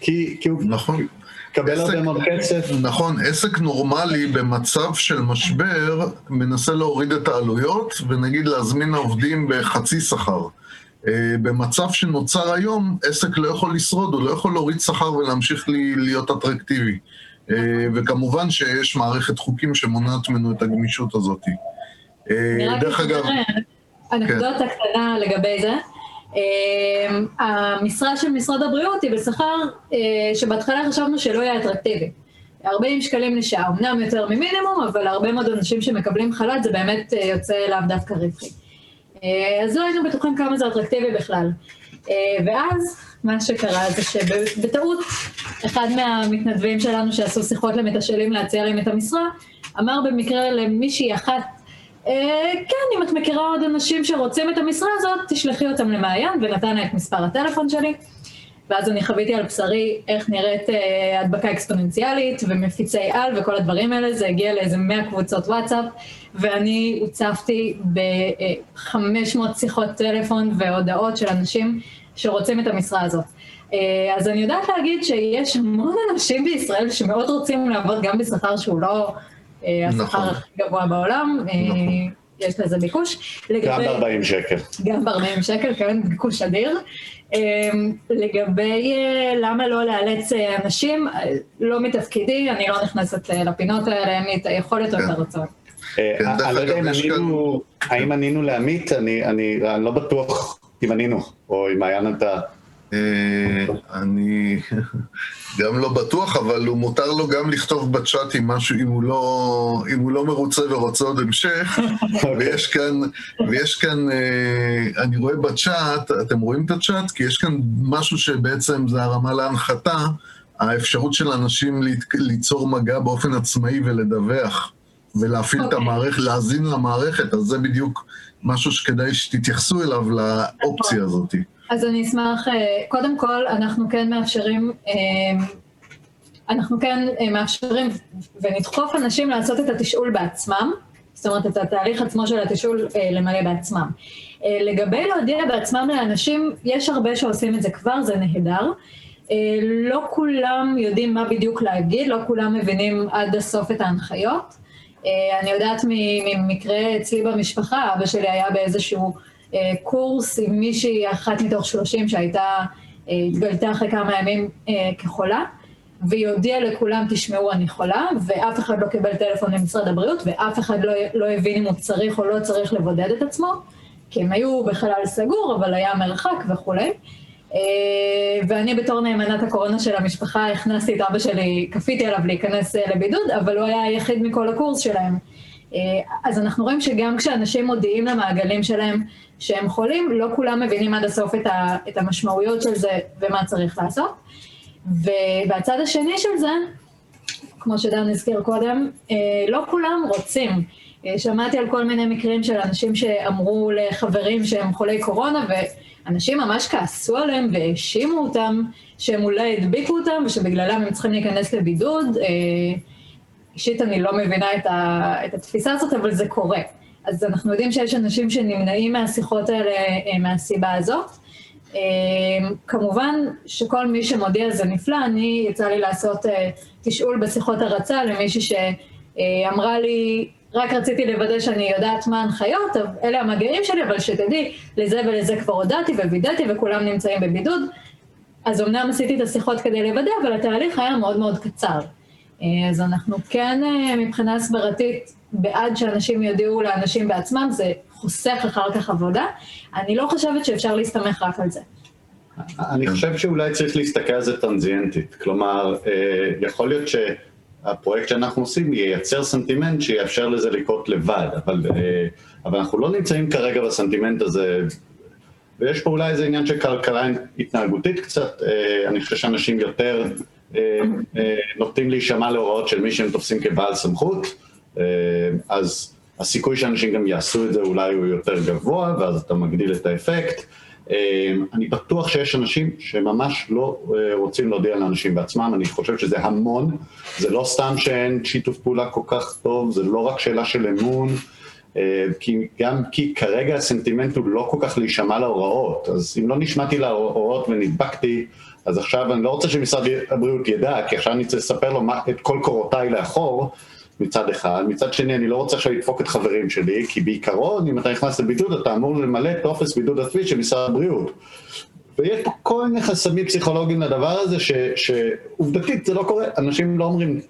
כי, כי הוא... נכון. קבל הרבה מאוד כסף. נכון, עסק נורמלי במצב של משבר מנסה להוריד את העלויות ונגיד להזמין עובדים בחצי שכר. Uh, במצב שנוצר היום, עסק לא יכול לשרוד, הוא לא יכול להוריד שכר ולהמשיך להיות אטרקטיבי. Uh, וכמובן שיש מערכת חוקים שמונעת ממנו את הגמישות הזאת. Uh, דרך אגב... אנקדוטה כן. קטנה לגבי זה. המשרה של משרד הבריאות היא בשכר שבהתחלה חשבנו שלא יהיה אטרקטיבי. 40 שקלים לשעה, אמנם יותר ממינימום, אבל הרבה מאוד אנשים שמקבלים חל"ת זה באמת יוצא לאו דווקא רווחי. אה, אז לא היינו בטוחים כמה זה אטרקטיבי בכלל. אה, ואז מה שקרה זה שבטעות אחד מהמתנדבים שלנו שעשו שיחות למתשאלים להציע להם את המשרה, אמר במקרה למישהי אחת, אה, כן, אם את מכירה עוד אנשים שרוצים את המשרה הזאת, תשלחי אותם למעיין, ונתן לה את מספר הטלפון שלי. ואז אני חוויתי על בשרי איך נראית אה, הדבקה אקספוננציאלית ומפיצי על וכל הדברים האלה, זה הגיע לאיזה 100 קבוצות וואטסאפ, ואני הוצפתי ב-500 שיחות טלפון והודעות של אנשים שרוצים את המשרה הזאת. אה, אז אני יודעת להגיד שיש המון אנשים בישראל שמאוד רוצים לעבוד גם בשכר שהוא לא אה, השכר נכון. הכי גבוה בעולם. אה, נכון. יש לזה ביקוש. גם לגבי- ב-40 שקל. גם ב-40 שקל, כן, ביקוש אדיר. אמ, לגבי אה, למה לא לאלץ אה, אנשים, אה, לא מתפקידי, אני לא נכנסת לפינות האלה, אין לי את היכולת או את כן. הרצון. כן, אני לא יודע אגב, אם יש ענינו, האם ענינו לעמית, אני אני- אני לא בטוח אם ענינו, או אם מעיין אתה... אה, אני [laughs] גם לא בטוח, אבל הוא מותר לו גם לכתוב בצ'אט אם משהו, אם הוא לא, אם הוא לא מרוצה ורוצה עוד המשך. [laughs] ויש כאן, ויש כאן, אה, אני רואה בצ'אט, אתם רואים את הצ'אט? כי יש כאן משהו שבעצם זה הרמה להנחתה, האפשרות של אנשים ליצ- ליצור מגע באופן עצמאי ולדווח, ולהפעיל את אוקיי. המערכת, להאזין למערכת, אז זה בדיוק משהו שכדאי שתתייחסו אליו, לאופציה הזאת. אז אני אשמח, אה, קודם כל, אנחנו כן מאפשרים, אה, אנחנו כן אה, מאפשרים ונדחוף אנשים לעשות את התשאול בעצמם, זאת אומרת, את התהליך עצמו של התשאול למלא בעצמם. לגבי להודיע בעצמם לאנשים, יש הרבה שעושים את זה כבר, זה נהדר. לא כולם יודעים מה בדיוק להגיד, לא כולם מבינים עד הסוף את ההנחיות. אני יודעת ממקרה אצלי במשפחה, אבא שלי היה באיזשהו קורס עם מישהי אחת מתוך שלושים שהייתה, אה, התגלתה אחרי כמה ימים אה, כחולה, והיא הודיעה לכולם, תשמעו, אני חולה, ואף אחד לא קיבל טלפון למשרד הבריאות, ואף אחד לא, לא הבין אם הוא צריך או לא צריך לבודד את עצמו, כי הם היו בחלל סגור, אבל היה מרחק וכולי. אה, ואני בתור נאמנת הקורונה של המשפחה הכנסתי את אבא שלי, כפיתי עליו להיכנס אה, לבידוד, אבל הוא היה היחיד מכל הקורס שלהם. אה, אז אנחנו רואים שגם כשאנשים מודיעים למעגלים שלהם שהם חולים, לא כולם מבינים עד הסוף את, ה, את המשמעויות של זה ומה צריך לעשות. ובצד השני של זה, כמו שדן הזכיר קודם, אה, לא כולם רוצים. אה, שמעתי על כל מיני מקרים של אנשים שאמרו לחברים שהם חולי קורונה, ואנשים ממש כעסו עליהם והאשימו אותם שהם אולי הדביקו אותם ושבגללם הם צריכים להיכנס לבידוד. אה, אישית אני לא מבינה את, ה, את התפיסה הזאת, אבל זה קורה. אז אנחנו יודעים שיש אנשים שנמנעים מהשיחות האלה אה, מהסיבה הזאת. אה, כמובן שכל מי שמודיע זה נפלא, אני יצא לי לעשות אה, תשאול בשיחות הרצה למישהי שאמרה לי, רק רציתי לוודא שאני יודעת מה ההנחיות, אלה המגעים שלי, אבל שתדעי, לזה ולזה כבר הודעתי ווידאתי וכולם נמצאים בבידוד. אז אמנם עשיתי את השיחות כדי לוודא, אבל התהליך היה מאוד מאוד קצר. אה, אז אנחנו כן, אה, מבחינה הסברתית, בעד שאנשים יודיעו לאנשים בעצמם, זה חוסך אחר כך עבודה. אני לא חושבת שאפשר להסתמך רק על זה. אני חושב שאולי צריך להסתכל על זה טנזיאנטית. כלומר, אה, יכול להיות שהפרויקט שאנחנו עושים ייצר סנטימנט שיאפשר לזה לקרות לבד, אבל, אבל אנחנו לא נמצאים כרגע בסנטימנט הזה, ויש פה אולי איזה עניין של כלכלה התנהגותית קצת, אני חושב שאנשים יותר נוטים להישמע להוראות של מי שהם תופסים כבעל סמכות, אה, אז הסיכוי שאנשים גם יעשו את זה אולי הוא יותר גבוה, ואז אתה מגדיל את האפקט. אה, אני בטוח שיש אנשים שממש לא אה, רוצים להודיע לאנשים בעצמם, אני חושב שזה המון, זה לא סתם שאין שיתוף פעולה כל כך טוב, זה לא רק שאלה של אמון, אה, כי גם כי כרגע הסנטימנט הוא לא כל כך להישמע להוראות, אז אם לא נשמעתי להוראות ונדבקתי, אז עכשיו אני לא רוצה שמשרד הבריאות ידע, כי עכשיו אני צריך לספר לו מה, את כל קורותיי לאחור, מצד אחד, מצד שני אני לא רוצה עכשיו לדפוק את חברים שלי, כי בעיקרון אם אתה נכנס לבידוד אתה אמור למלא טופס בידוד עצמי של משרד הבריאות. ויש פה כל מיני חסמים פסיכולוגיים לדבר הזה, ש, שעובדתית זה לא קורה, אנשים לא אומרים,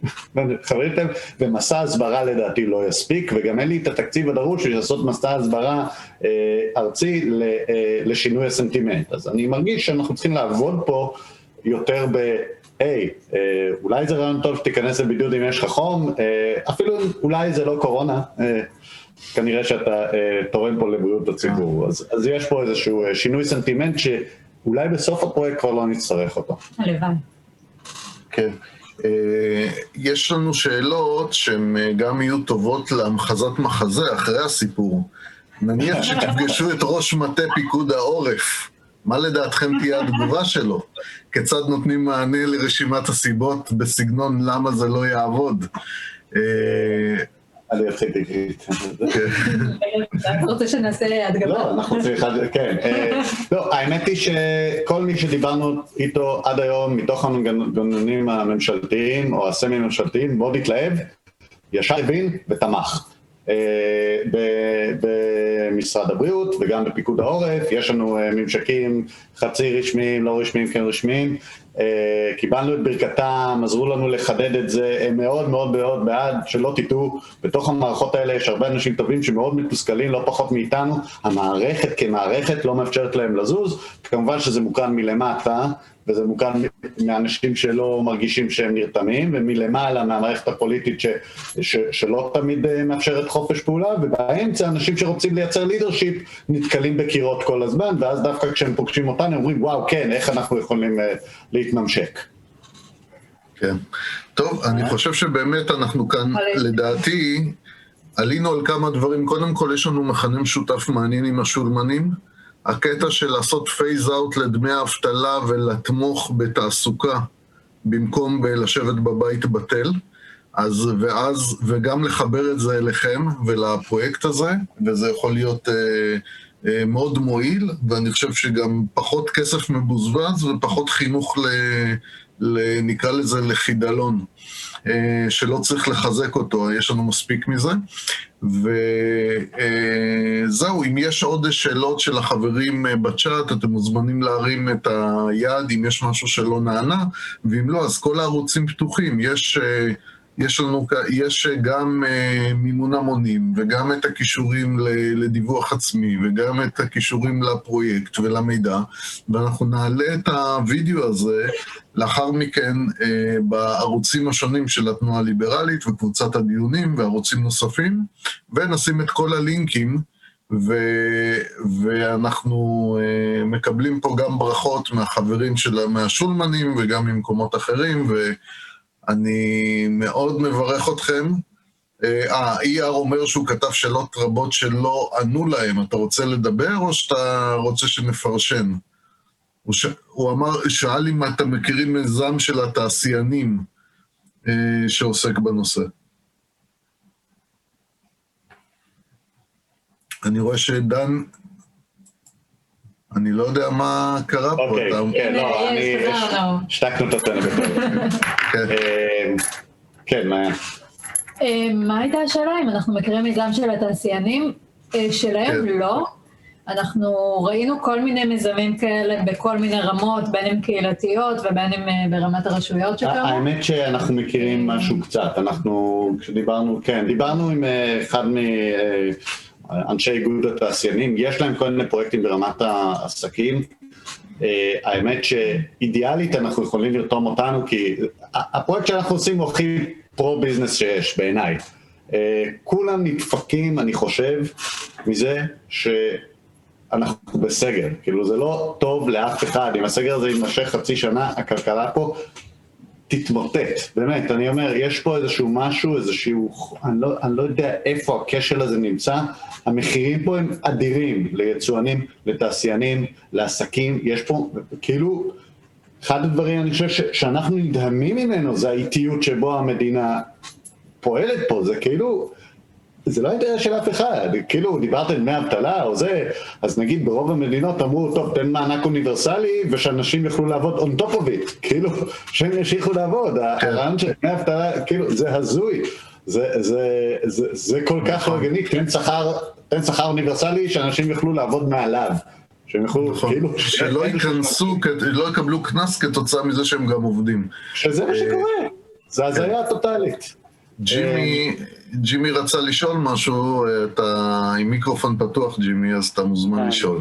חברים ומסע הסברה לדעתי לא יספיק, וגם אין לי את התקציב הדרוש בשביל לעשות מסע הסברה אה, ארצי ל, אה, לשינוי הסנטימנט. אז אני מרגיש שאנחנו צריכים לעבוד פה יותר ב... היי, אה, אולי זה רעיון טוב שתיכנס לבידוד אם יש לך חום, אה, אפילו אולי זה לא קורונה, אה, כנראה שאתה אה, תורם פה לבריאות הציבור. אז, אז יש פה איזשהו אה, שינוי סנטימנט שאולי בסוף הפרויקט כבר לא נצטרך אותו. הלוואי. כן. אה, יש לנו שאלות שהן אה, גם יהיו טובות להמחזת מחזה אחרי הסיפור. נניח שתפגשו את ראש מטה פיקוד העורף, מה לדעתכם תהיה התגובה שלו? כיצד נותנים מענה לרשימת הסיבות בסגנון למה זה לא יעבוד? אני אתחיל תקרית. אתה רוצה שנעשה הדגמה? לא, אנחנו צריכים, כן. אה, לא, האמת היא שכל מי שדיברנו איתו עד היום, מתוך המנגנונים הממשלתיים או הסמי ממשלתיים, מאוד התלהב, ישר הבין ותמך. אה, במשרד הבריאות וגם בפיקוד העורף, יש לנו אה, ממשקים חצי רשמיים, לא רשמיים, כן רשמיים, קיבלנו את ברכתם, עזרו לנו לחדד את זה, הם מאוד מאוד מאוד בעד, שלא תטעו, בתוך המערכות האלה יש הרבה אנשים טובים שמאוד מתוסכלים, לא פחות מאיתנו, המערכת כמערכת לא מאפשרת להם לזוז, כמובן שזה מוקרן מלמטה, וזה מוקרן מאנשים שלא מרגישים שהם נרתמים, ומלמעלה מהמערכת הפוליטית ש, ש, שלא תמיד אה, מאפשרת חופש פעולה, ובאמצע אנשים שרוצים לייצר לידרשיפ נתקלים בקירות כל הזמן, ואז דווקא כשהם פוגשים אותנו הם אומרים וואו כן, איך אנחנו יכולים uh, להתממשק. כן. טוב, אני חושב שבאמת אנחנו כאן, לדעתי, עלינו על כמה דברים. קודם כל, יש לנו מכנה משותף מעניין עם השולמנים. הקטע של לעשות phase out לדמי האבטלה ולתמוך בתעסוקה במקום בלשבת בבית בטל, אז ואז, וגם לחבר את זה אליכם ולפרויקט הזה, וזה יכול להיות אה, אה, מאוד מועיל, ואני חושב שגם פחות כסף מבוזבז ופחות חינוך, ל, ל, נקרא לזה לחידלון. אה, שלא צריך לחזק אותו, יש לנו מספיק מזה. וזהו, אם יש עוד שאלות של החברים אה, בצ'אט, אתם מוזמנים להרים את היד אם יש משהו שלא נענה, ואם לא, אז כל הערוצים פתוחים. יש... אה, יש לנו, יש גם uh, מימון המונים, וגם את הכישורים לדיווח עצמי, וגם את הכישורים לפרויקט ולמידע, ואנחנו נעלה את הווידאו הזה לאחר מכן uh, בערוצים השונים של התנועה הליברלית וקבוצת הדיונים וערוצים נוספים, ונשים את כל הלינקים. ו, ואנחנו uh, מקבלים פה גם ברכות מהחברים של מהשולמנים וגם ממקומות אחרים, ו... אני מאוד מברך אתכם. אה, ER אומר שהוא כתב שאלות רבות שלא ענו להם. אתה רוצה לדבר או שאתה רוצה שנפרשן? הוא, ש... הוא אמר, שאל אם אתם מכירים מיזם של התעשיינים אה, שעוסק בנושא. אני רואה שדן אני לא יודע מה קרה פה. אוקיי, כן, לא, אני... השתקנו את הטלפון. כן. אה, כן, מה היה? אה, מה הייתה השאלה? אם אנחנו מכירים מיזם של התעשיינים? אה, שלהם כן. לא. אנחנו ראינו כל מיני מיזמים כאלה בכל מיני רמות, בין אם קהילתיות ובין אם ברמת הרשויות שקרו. האמת שאנחנו מכירים משהו קצת, אנחנו, כשדיברנו, כן, דיברנו עם אחד מ... אנשי איגוד התעשיינים, יש להם כל מיני פרויקטים ברמת העסקים. Uh, האמת שאידיאלית אנחנו יכולים לרתום אותנו, כי הפרויקט שאנחנו עושים הוא הכי פרו-ביזנס שיש בעיניי. Uh, כולם נדפקים, אני חושב, מזה שאנחנו בסגר. כאילו זה לא טוב לאף אחד, אם הסגר הזה יימשך חצי שנה, הכלכלה פה תתמוטט, באמת, אני אומר, יש פה איזשהו משהו, איזשהו, אני לא, אני לא יודע איפה הכשל הזה נמצא, המחירים פה הם אדירים ליצואנים, לתעשיינים, לעסקים, יש פה, כאילו, אחד הדברים, אני חושב, ש, שאנחנו נדהמים ממנו, זה האיטיות שבו המדינה פועלת פה, זה כאילו, זה לא אינטרס של אף אחד, כאילו דיברת על דמי אבטלה או זה, אז נגיד ברוב המדינות אמרו, טוב, תן מענק אוניברסלי ושאנשים יוכלו לעבוד on top of it, כאילו, שהם ימשיכו לעבוד, כן. הרעיון של דמי אבטלה, כאילו, זה הזוי, זה, זה, זה, זה כל כך נכון. הגיוני, תן שכר, תן שכר אוניברסלי שאנשים יוכלו לעבוד מעליו. שהם יוכלו, נכון. כאילו... שלא ייכנסו, לא יקבלו קנס כתוצאה מזה שהם גם עובדים. שזה מה שקורה, זה הזיה טוטאלית. ג'ימי, ג'ימי רצה לשאול משהו, אתה עם מיקרופון פתוח ג'ימי, אז אתה מוזמן כן. לשאול.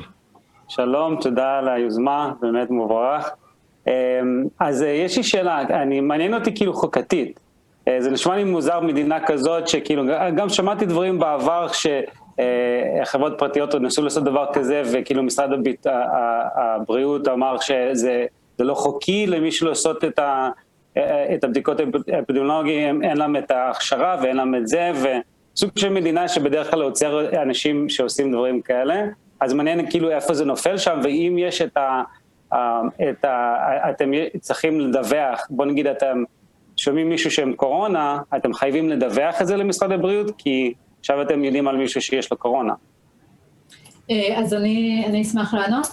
שלום, תודה על היוזמה, באמת מבורך. אמ, אז אה, יש לי שאלה, אני, מעניין אותי כאילו חוקתית. אה, זה נשמע לי מוזר מדינה כזאת, שכאילו, גם שמעתי דברים בעבר שחברות אה, פרטיות עוד ניסו לעשות דבר כזה, וכאילו משרד הביט, הבריאות אמר שזה לא חוקי למישהו לעשות את ה... את הבדיקות האפידמיולוגיות, אין להם את ההכשרה ואין להם את זה, וסוג של מדינה שבדרך כלל עוצר אנשים שעושים דברים כאלה. אז מעניין כאילו איפה זה נופל שם, ואם יש את ה... את ה אתם צריכים לדווח, בוא נגיד אתם שומעים מישהו שהם קורונה, אתם חייבים לדווח את זה למשרד הבריאות, כי עכשיו אתם יודעים על מישהו שיש לו קורונה. אה, אז אני, אני אשמח לענות.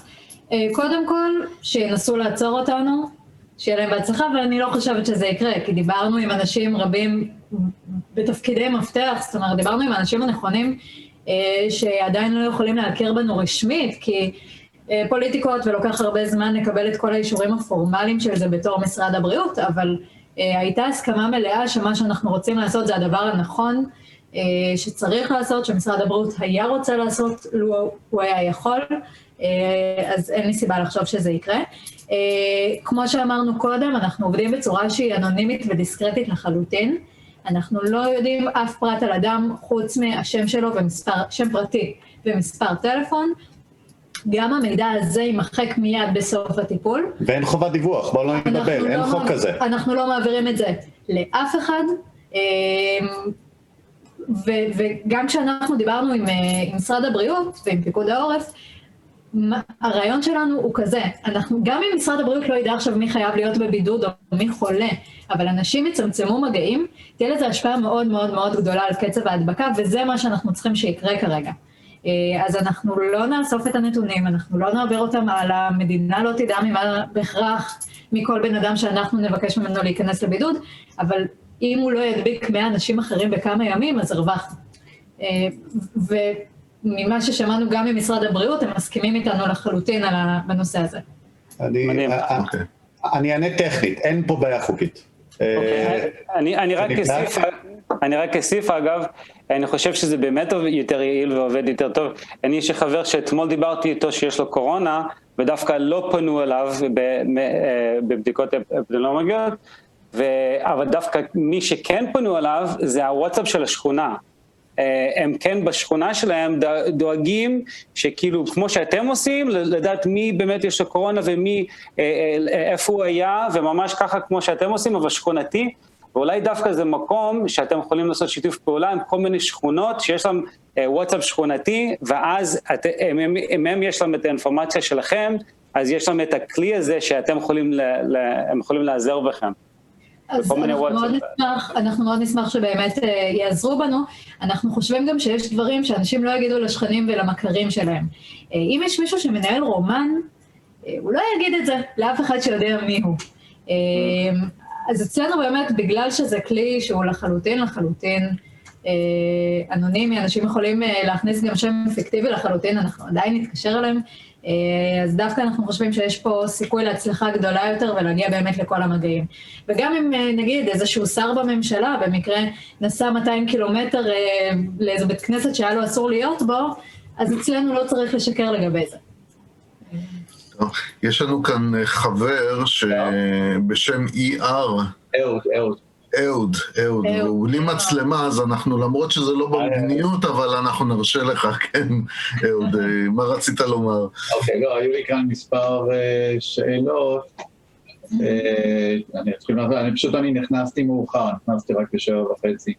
אה, קודם כל, שינסו לעצור אותנו, שיהיה להם בהצלחה, ואני לא חושבת שזה יקרה, כי דיברנו עם אנשים רבים בתפקידי מפתח, זאת אומרת, דיברנו עם האנשים הנכונים אה, שעדיין לא יכולים להכיר בנו רשמית, כי פוליטיקות ולוקח הרבה זמן לקבל את כל האישורים הפורמליים של זה בתור משרד הבריאות, אבל הייתה הסכמה מלאה שמה שאנחנו רוצים לעשות זה הדבר הנכון. אה, שצריך לעשות, שמשרד הבריאות היה רוצה לעשות, לו הוא היה יכול, אה, אז אין לי סיבה לחשוב שזה יקרה. אה, כמו שאמרנו קודם, אנחנו עובדים בצורה שהיא אנונימית ודיסקרטית לחלוטין. אנחנו לא יודעים אף פרט על אדם חוץ מהשם שלו ומספר, שם פרטי ומספר טלפון. גם המידע הזה יימחק מיד בסוף הטיפול. ואין חובת דיווח, בואו לא נתבלבל, אין לא חוק כזה. אנחנו לא מעבירים את זה לאף אחד. ו- וגם כשאנחנו דיברנו עם, uh, עם משרד הבריאות ועם פיקוד העורף, הרעיון שלנו הוא כזה, אנחנו, גם אם משרד הבריאות לא ידע עכשיו מי חייב להיות בבידוד או מי חולה, אבל אנשים יצמצמו מגעים, תהיה לזה השפעה מאוד מאוד מאוד גדולה על קצב ההדבקה, וזה מה שאנחנו צריכים שיקרה כרגע. אה, אז אנחנו לא נאסוף את הנתונים, אנחנו לא נעביר אותם הלאה, המדינה לא תדע ממה בהכרח מכל בן אדם שאנחנו נבקש ממנו להיכנס לבידוד, אבל אם הוא לא ידביק 100 אנשים אחרים בכמה ימים, אז הרווחנו. אה, וממה ששמענו גם ממשרד הבריאות, הם מסכימים איתנו לחלוטין בנושא הזה. אני אענה טכנית, אין פה בעיה חוקית. אה, אוקיי, אני רק אוסיף אגב, אני חושב שזה באמת יותר יעיל ועובד יותר טוב. אני יש לי חבר שאתמול דיברתי איתו שיש לו קורונה, ודווקא לא פנו אליו אה, בבדיקות אפידמיולוגיות, ו... אבל דווקא מי שכן פנו אליו זה הוואטסאפ של השכונה. אה, הם כן בשכונה שלהם דואגים שכאילו כמו שאתם עושים לדעת מי באמת יש לו קורונה ומי אה, אה, איפה הוא היה וממש ככה כמו שאתם עושים אבל שכונתי ואולי דווקא זה מקום שאתם יכולים לעשות שיתוף פעולה עם כל מיני שכונות שיש להם וואטסאפ שכונתי ואז את, אם, אם, אם הם יש להם את האינפורמציה שלכם אז יש להם את הכלי הזה שאתם יכולים, הם יכולים לעזר בכם. אז אנחנו מאוד, נשמח, אנחנו מאוד נשמח שבאמת uh, יעזרו בנו. אנחנו חושבים גם שיש דברים שאנשים לא יגידו לשכנים ולמכרים שלהם. Uh, אם יש מישהו שמנהל רומן, uh, הוא לא יגיד את זה לאף אחד שיודע מי הוא. Uh, אז אצלנו באמת, בגלל שזה כלי שהוא לחלוטין לחלוטין אנונימי, אנשים יכולים להכניס גם שם אפקטיבי לחלוטין, אנחנו עדיין נתקשר אליהם. אה, אז דווקא אנחנו חושבים שיש פה סיכוי להצלחה גדולה יותר ולהגיע באמת לכל המגעים. וגם אם אה, נגיד איזשהו שר בממשלה במקרה נסע 200 קילומטר אה, לאיזה בית כנסת שהיה לו אסור להיות בו, אז אצלנו לא צריך לשקר לגבי זה. יש לנו כאן חבר שבשם ER. אהוד, אהוד. אהוד, אהוד, הוא בלי מצלמה, אז אנחנו, למרות שזה לא במדיניות, אבל אנחנו נרשה לך, כן, אהוד, אה, מה רצית לומר? אוקיי, לא, היו לי כאן מספר אה, שאלות. אה, אני אתחיל, אני פשוט, אני נכנסתי מאוחר, נכנסתי רק בשבע וחצי.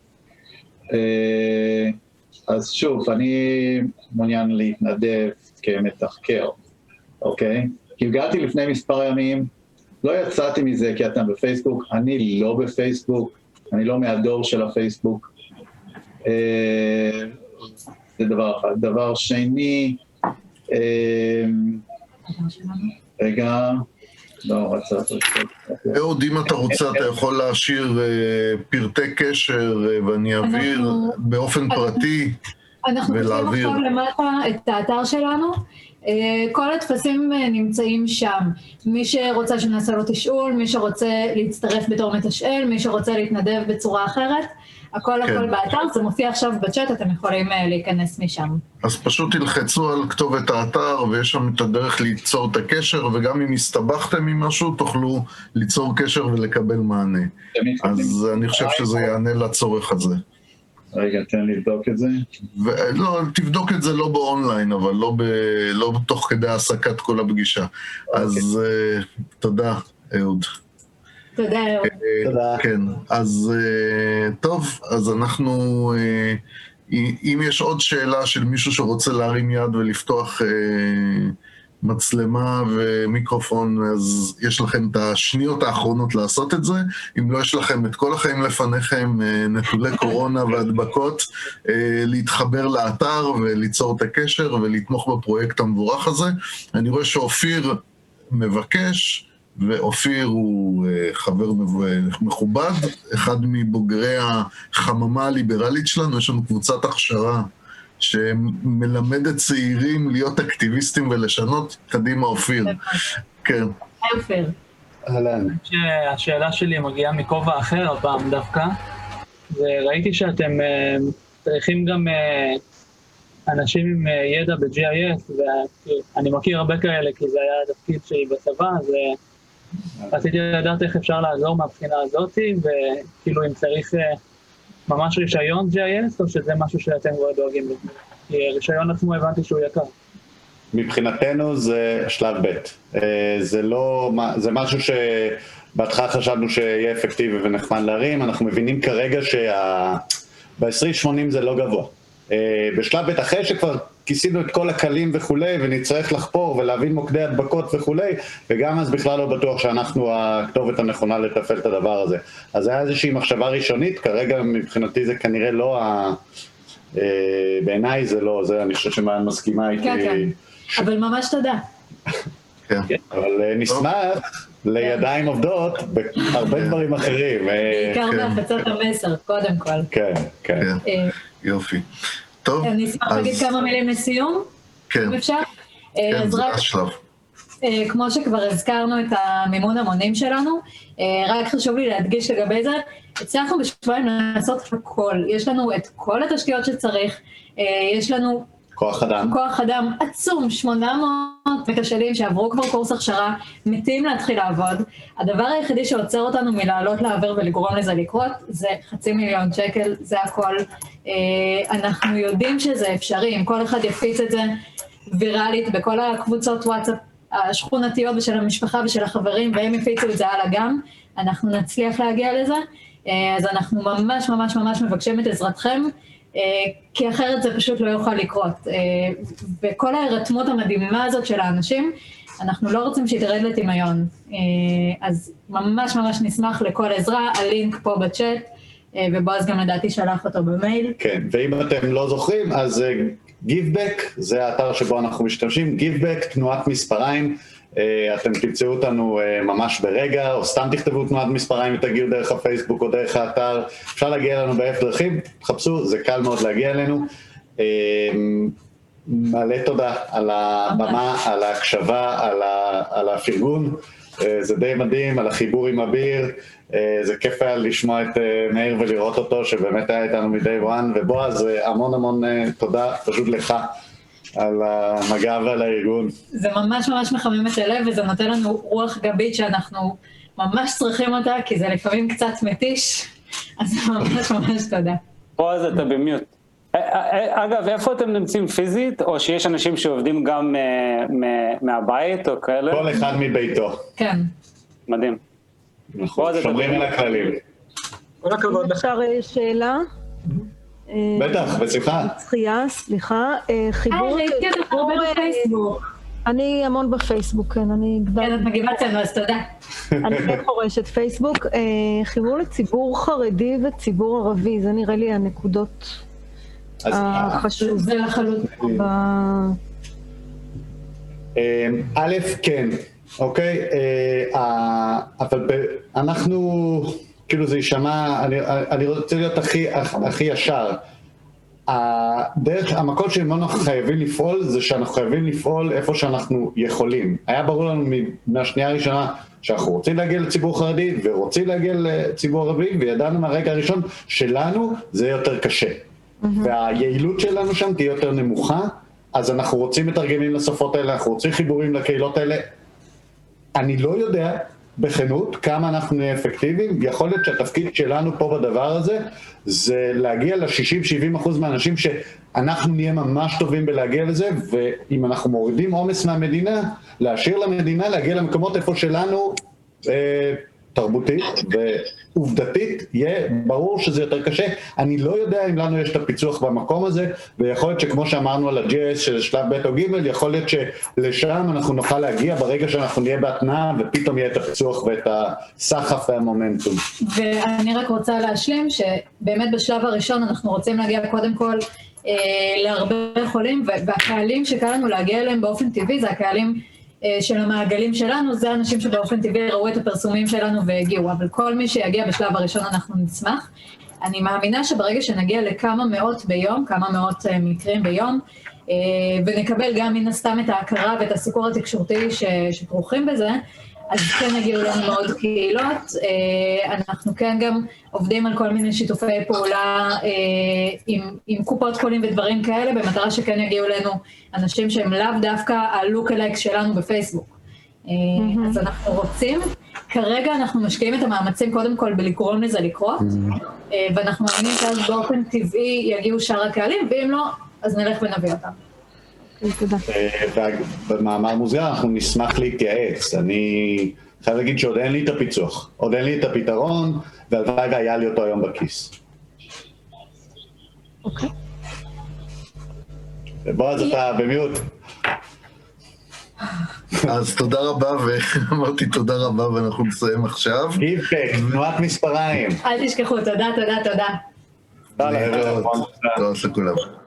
אז שוב, אני מעוניין להתנדב כמתחקר, אוקיי? כי הגעתי לפני מספר ימים, לא יצאתי מזה כי אתם בפייסבוק, אני לא בפייסבוק, אני לא מהדור של הפייסבוק. אה, זה דבר אחד. דבר שני, אה, רגע, לא, רצה... אהוד, אם אתה רוצה, אתה יכול להשאיר אה, פרטי קשר ואני אעביר באופן פרטי. אנחנו כותבים עכשיו למטה את האתר שלנו, כל הטפסים אה, נמצאים שם. מי שרוצה שנעשה לו תשאול, מי שרוצה להצטרף בתור מתשאל, מי שרוצה להתנדב בצורה אחרת, הכל כן. הכל באתר, זה מופיע עכשיו בצ'אט, אתם יכולים אה, להיכנס משם. אז פשוט תלחצו על כתובת האתר, ויש שם את הדרך ליצור את הקשר, וגם אם הסתבכתם עם משהו, תוכלו ליצור קשר ולקבל מענה. אז אני חושב שזה יענה לצורך הזה. רגע, תן לי לבדוק את זה. ו- לא, תבדוק את זה לא באונליין, אבל לא, ב- לא תוך כדי העסקת כל הפגישה. אוקיי. אז uh, תודה, אהוד. תודה, אהוד. Uh, תודה. כן, אז uh, טוב, אז אנחנו uh, אם יש עוד שאלה של מישהו שרוצה להרים יד ולפתוח אה, מצלמה ומיקרופון, אז יש לכם את השניות האחרונות לעשות את זה. אם לא, יש לכם את כל החיים לפניכם, אה, נטולי קורונה והדבקות, אה, להתחבר לאתר וליצור את הקשר ולתמוך בפרויקט המבורך הזה. אני רואה שאופיר מבקש, ואופיר הוא אה, חבר מכובד, אחד מבוגרי החממה הליברלית שלנו, יש לנו קבוצת הכשרה שמלמדת צעירים להיות אקטיביסטים ולשנות. קדימה, אופיר. כן. אופיר. אהלן. השאלה שלי מגיעה מכובע אחר הפעם דווקא, וראיתי שאתם אה, צריכים גם אה, אנשים עם ידע ב-GIS, ואני מכיר הרבה כאלה כי זה היה התפקיד שלי בצבא, אז רציתי לדעת איך אפשר לעזור מהבחינה הזאת, וכאילו אם צריך אה, ממש רישיון GIS, או שזה משהו שאתם כבר דואגים לזה? כי רישיון עצמו הבנתי שהוא יקר. מבחינתנו זה שלב ב'. אה, זה לא, זה משהו שבהתחלה חשבנו שיהיה אפקטיבי ונחמד להרים, אנחנו מבינים כרגע שה... ב-2080 זה לא גבוה. אה, בשלב ב' אחרי שכבר כיסינו את כל הכלים וכולי, ונצטרך לחפור ולהבין מוקדי הדבקות וכולי, וגם אז בכלל לא בטוח שאנחנו הכתובת הנכונה לתפעל את הדבר הזה. אז זה היה איזושהי מחשבה ראשונית, כרגע מבחינתי זה כנראה לא ה... אה, בעיניי זה לא, זה אני חושב שמען מסכימה איתי. כן, כן. אבל ממש תודה. כן, אבל אה, נשמח לידיים עובדות בהרבה כן. דברים אחרים. בעיקר כן. בהפצת המסר, קודם כל. כן, כן. יופי. טוב, אני אשמח אז... להגיד כמה מילים לסיום, כן. אם אפשר. כן, זה רק... השלב. אה, כמו שכבר הזכרנו את המימון המונים שלנו, אה, רק חשוב לי להדגיש לגבי זה, הצלחנו בשבועיים לעשות הכל. יש לנו את כל התשתיות שצריך, אה, יש לנו כוח אדם. כוח אדם עצום, 800 מתשאלים שעברו כבר קורס הכשרה, מתים להתחיל לעבוד. הדבר היחידי שעוצר אותנו מלעלות לעבר ולגרום לזה לקרות, זה חצי מיליון שקל, זה הכל. אה, אנחנו יודעים שזה אפשרי, אם כל אחד יפיץ את זה ויראלית בכל הקבוצות וואטסאפ השכונתיות ושל המשפחה ושל החברים, והם יפיצו את זה הלאה גם, אנחנו נצליח להגיע לזה. אה, אז אנחנו ממש ממש ממש מבקשים את עזרתכם. אה, כי אחרת זה פשוט לא יוכל לקרות. וכל ההירתמות המדהימה הזאת של האנשים, אנחנו לא רוצים שהיא תרד לטמיון. אז ממש ממש נשמח לכל עזרה, הלינק פה בצ'אט, ובועז גם לדעתי שלח אותו במייל. כן, ואם אתם לא זוכרים, אז גיבבק, זה האתר שבו אנחנו משתמשים, גיבבק, תנועת מספריים. אה, אתם תמצאו אותנו אה, ממש ברגע, או סתם תכתבו תנועת מספריים ותגיעו דרך הפייסבוק או דרך האתר. אפשר להגיע אלינו באלף דרכים, תחפשו, זה קל מאוד להגיע אלינו. אה, מלא תודה על הבמה, על ההקשבה, על, ה, על הפרגון. זה די מדהים, על החיבור עם אביר. זה כיף היה לשמוע את מאיר ולראות אותו, שבאמת היה איתנו מ-day one. ובועז, המון המון תודה פשוט לך. על המגע ועל הארגון. זה ממש ממש מחמם את הלב, וזה נותן לנו רוח גבית שאנחנו ממש צריכים אותה, כי זה לפעמים קצת מתיש, אז ממש ממש תודה. פה אז אתה במיוט. אה, אה, אה, אגב, איפה אתם נמצאים פיזית, או שיש אנשים שעובדים גם מהבית או כאלה? כל אחד מביתו. כן. מדהים. נכון, שומרים על הכללים. כל הכבוד. אפשר שאלה? בטח, בשמחה. שחייה, סליחה. אה, חיבור... היי, ראיתי אותך הרבה בפייסבוק. אני המון בפייסבוק, כן, אני כבר... כן, את מגיבה אצלנו, אז תודה. אני כן [laughs] חורשת פייסבוק. אה, חיבור לציבור חרדי וציבור ערבי, זה נראה לי הנקודות החשובות. זה לחלוטין. אה, א', כן, אוקיי? אבל אנחנו... כאילו זה יישמע, אני, רוצה להיות הכי, ישר. הדרך, המקום שממנו אנחנו חייבים לפעול, זה שאנחנו חייבים לפעול איפה שאנחנו יכולים. היה ברור לנו מהשנייה הראשונה שאנחנו רוצים להגיע לציבור חרדי ורוצים להגיע לציבור ערבי, וידענו מהרגע הראשון שלנו זה יותר קשה. והיעילות שלנו שם תהיה יותר נמוכה, אז אנחנו רוצים מתרגמים לשפות האלה, אנחנו רוצים חיבורים לקהילות האלה. אני לא יודע בכנות, כמה אנחנו נהיה אפקטיביים, יכול להיות שהתפקיד שלנו פה בדבר הזה זה להגיע ל-60-70 אחוז מהאנשים שאנחנו נהיה ממש טובים בלהגיע לזה, ואם אנחנו מורידים עומס מהמדינה, להשאיר למדינה להגיע למקומות איפה שלנו אה, תרבותית ועובדתית, יהיה ברור שזה יותר קשה. אני לא יודע אם לנו יש את הפיצוח במקום הזה, ויכול להיות שכמו שאמרנו על ה-GS של שלב ב' או ג', יכול להיות שלשם אנחנו נוכל להגיע ברגע שאנחנו נהיה בהתנעה, ופתאום יהיה את הפיצוח ואת הסחף והמומנטום. ואני רק רוצה להשלים שבאמת בשלב הראשון אנחנו רוצים להגיע קודם כל אה, להרבה חולים, והקהלים שקל לנו להגיע אליהם באופן טבעי זה הקהלים של המעגלים שלנו, זה אנשים שבאופן טבעי ראו את הפרסומים שלנו והגיעו, אבל כל מי שיגיע בשלב הראשון אנחנו נשמח. אני מאמינה שברגע שנגיע לכמה מאות ביום, כמה מאות אה, מקרים ביום, ונקבל גם מן הסתם את ההכרה ואת הסיקור התקשורתי שכרוכים בזה, אז כן הגיעו לנו מאוד קהילות. אה, אנחנו כן גם עובדים על כל מיני שיתופי פעולה אה, עם, עם קופות חולים ודברים כאלה, במטרה שכן יגיעו אלינו אנשים שהם לאו דווקא הלוק-אלייק שלנו בפייסבוק. Mm-hmm. אז אנחנו רוצים, כרגע אנחנו משקיעים את המאמצים קודם כל בלגרום לזה לקרות, mm-hmm. ואנחנו מאמינים שאז באופן טבעי יגיעו שאר הקהלים, ואם לא, אז נלך ונביא אותם. אה, במאמר מוסגר אנחנו נשמח להתייעץ. אני חייב להגיד שעוד אין לי את הפיצוח, עוד אין לי את הפתרון, והלוואי והיה לי אותו היום בכיס. אוקיי. בועז, אתה במיוט. אז תודה רבה, ואמרתי תודה רבה ואנחנו נסיים עכשיו. גיפק, תנועת מספריים. אל תשכחו, תודה, תודה, תודה. תודה לכולם.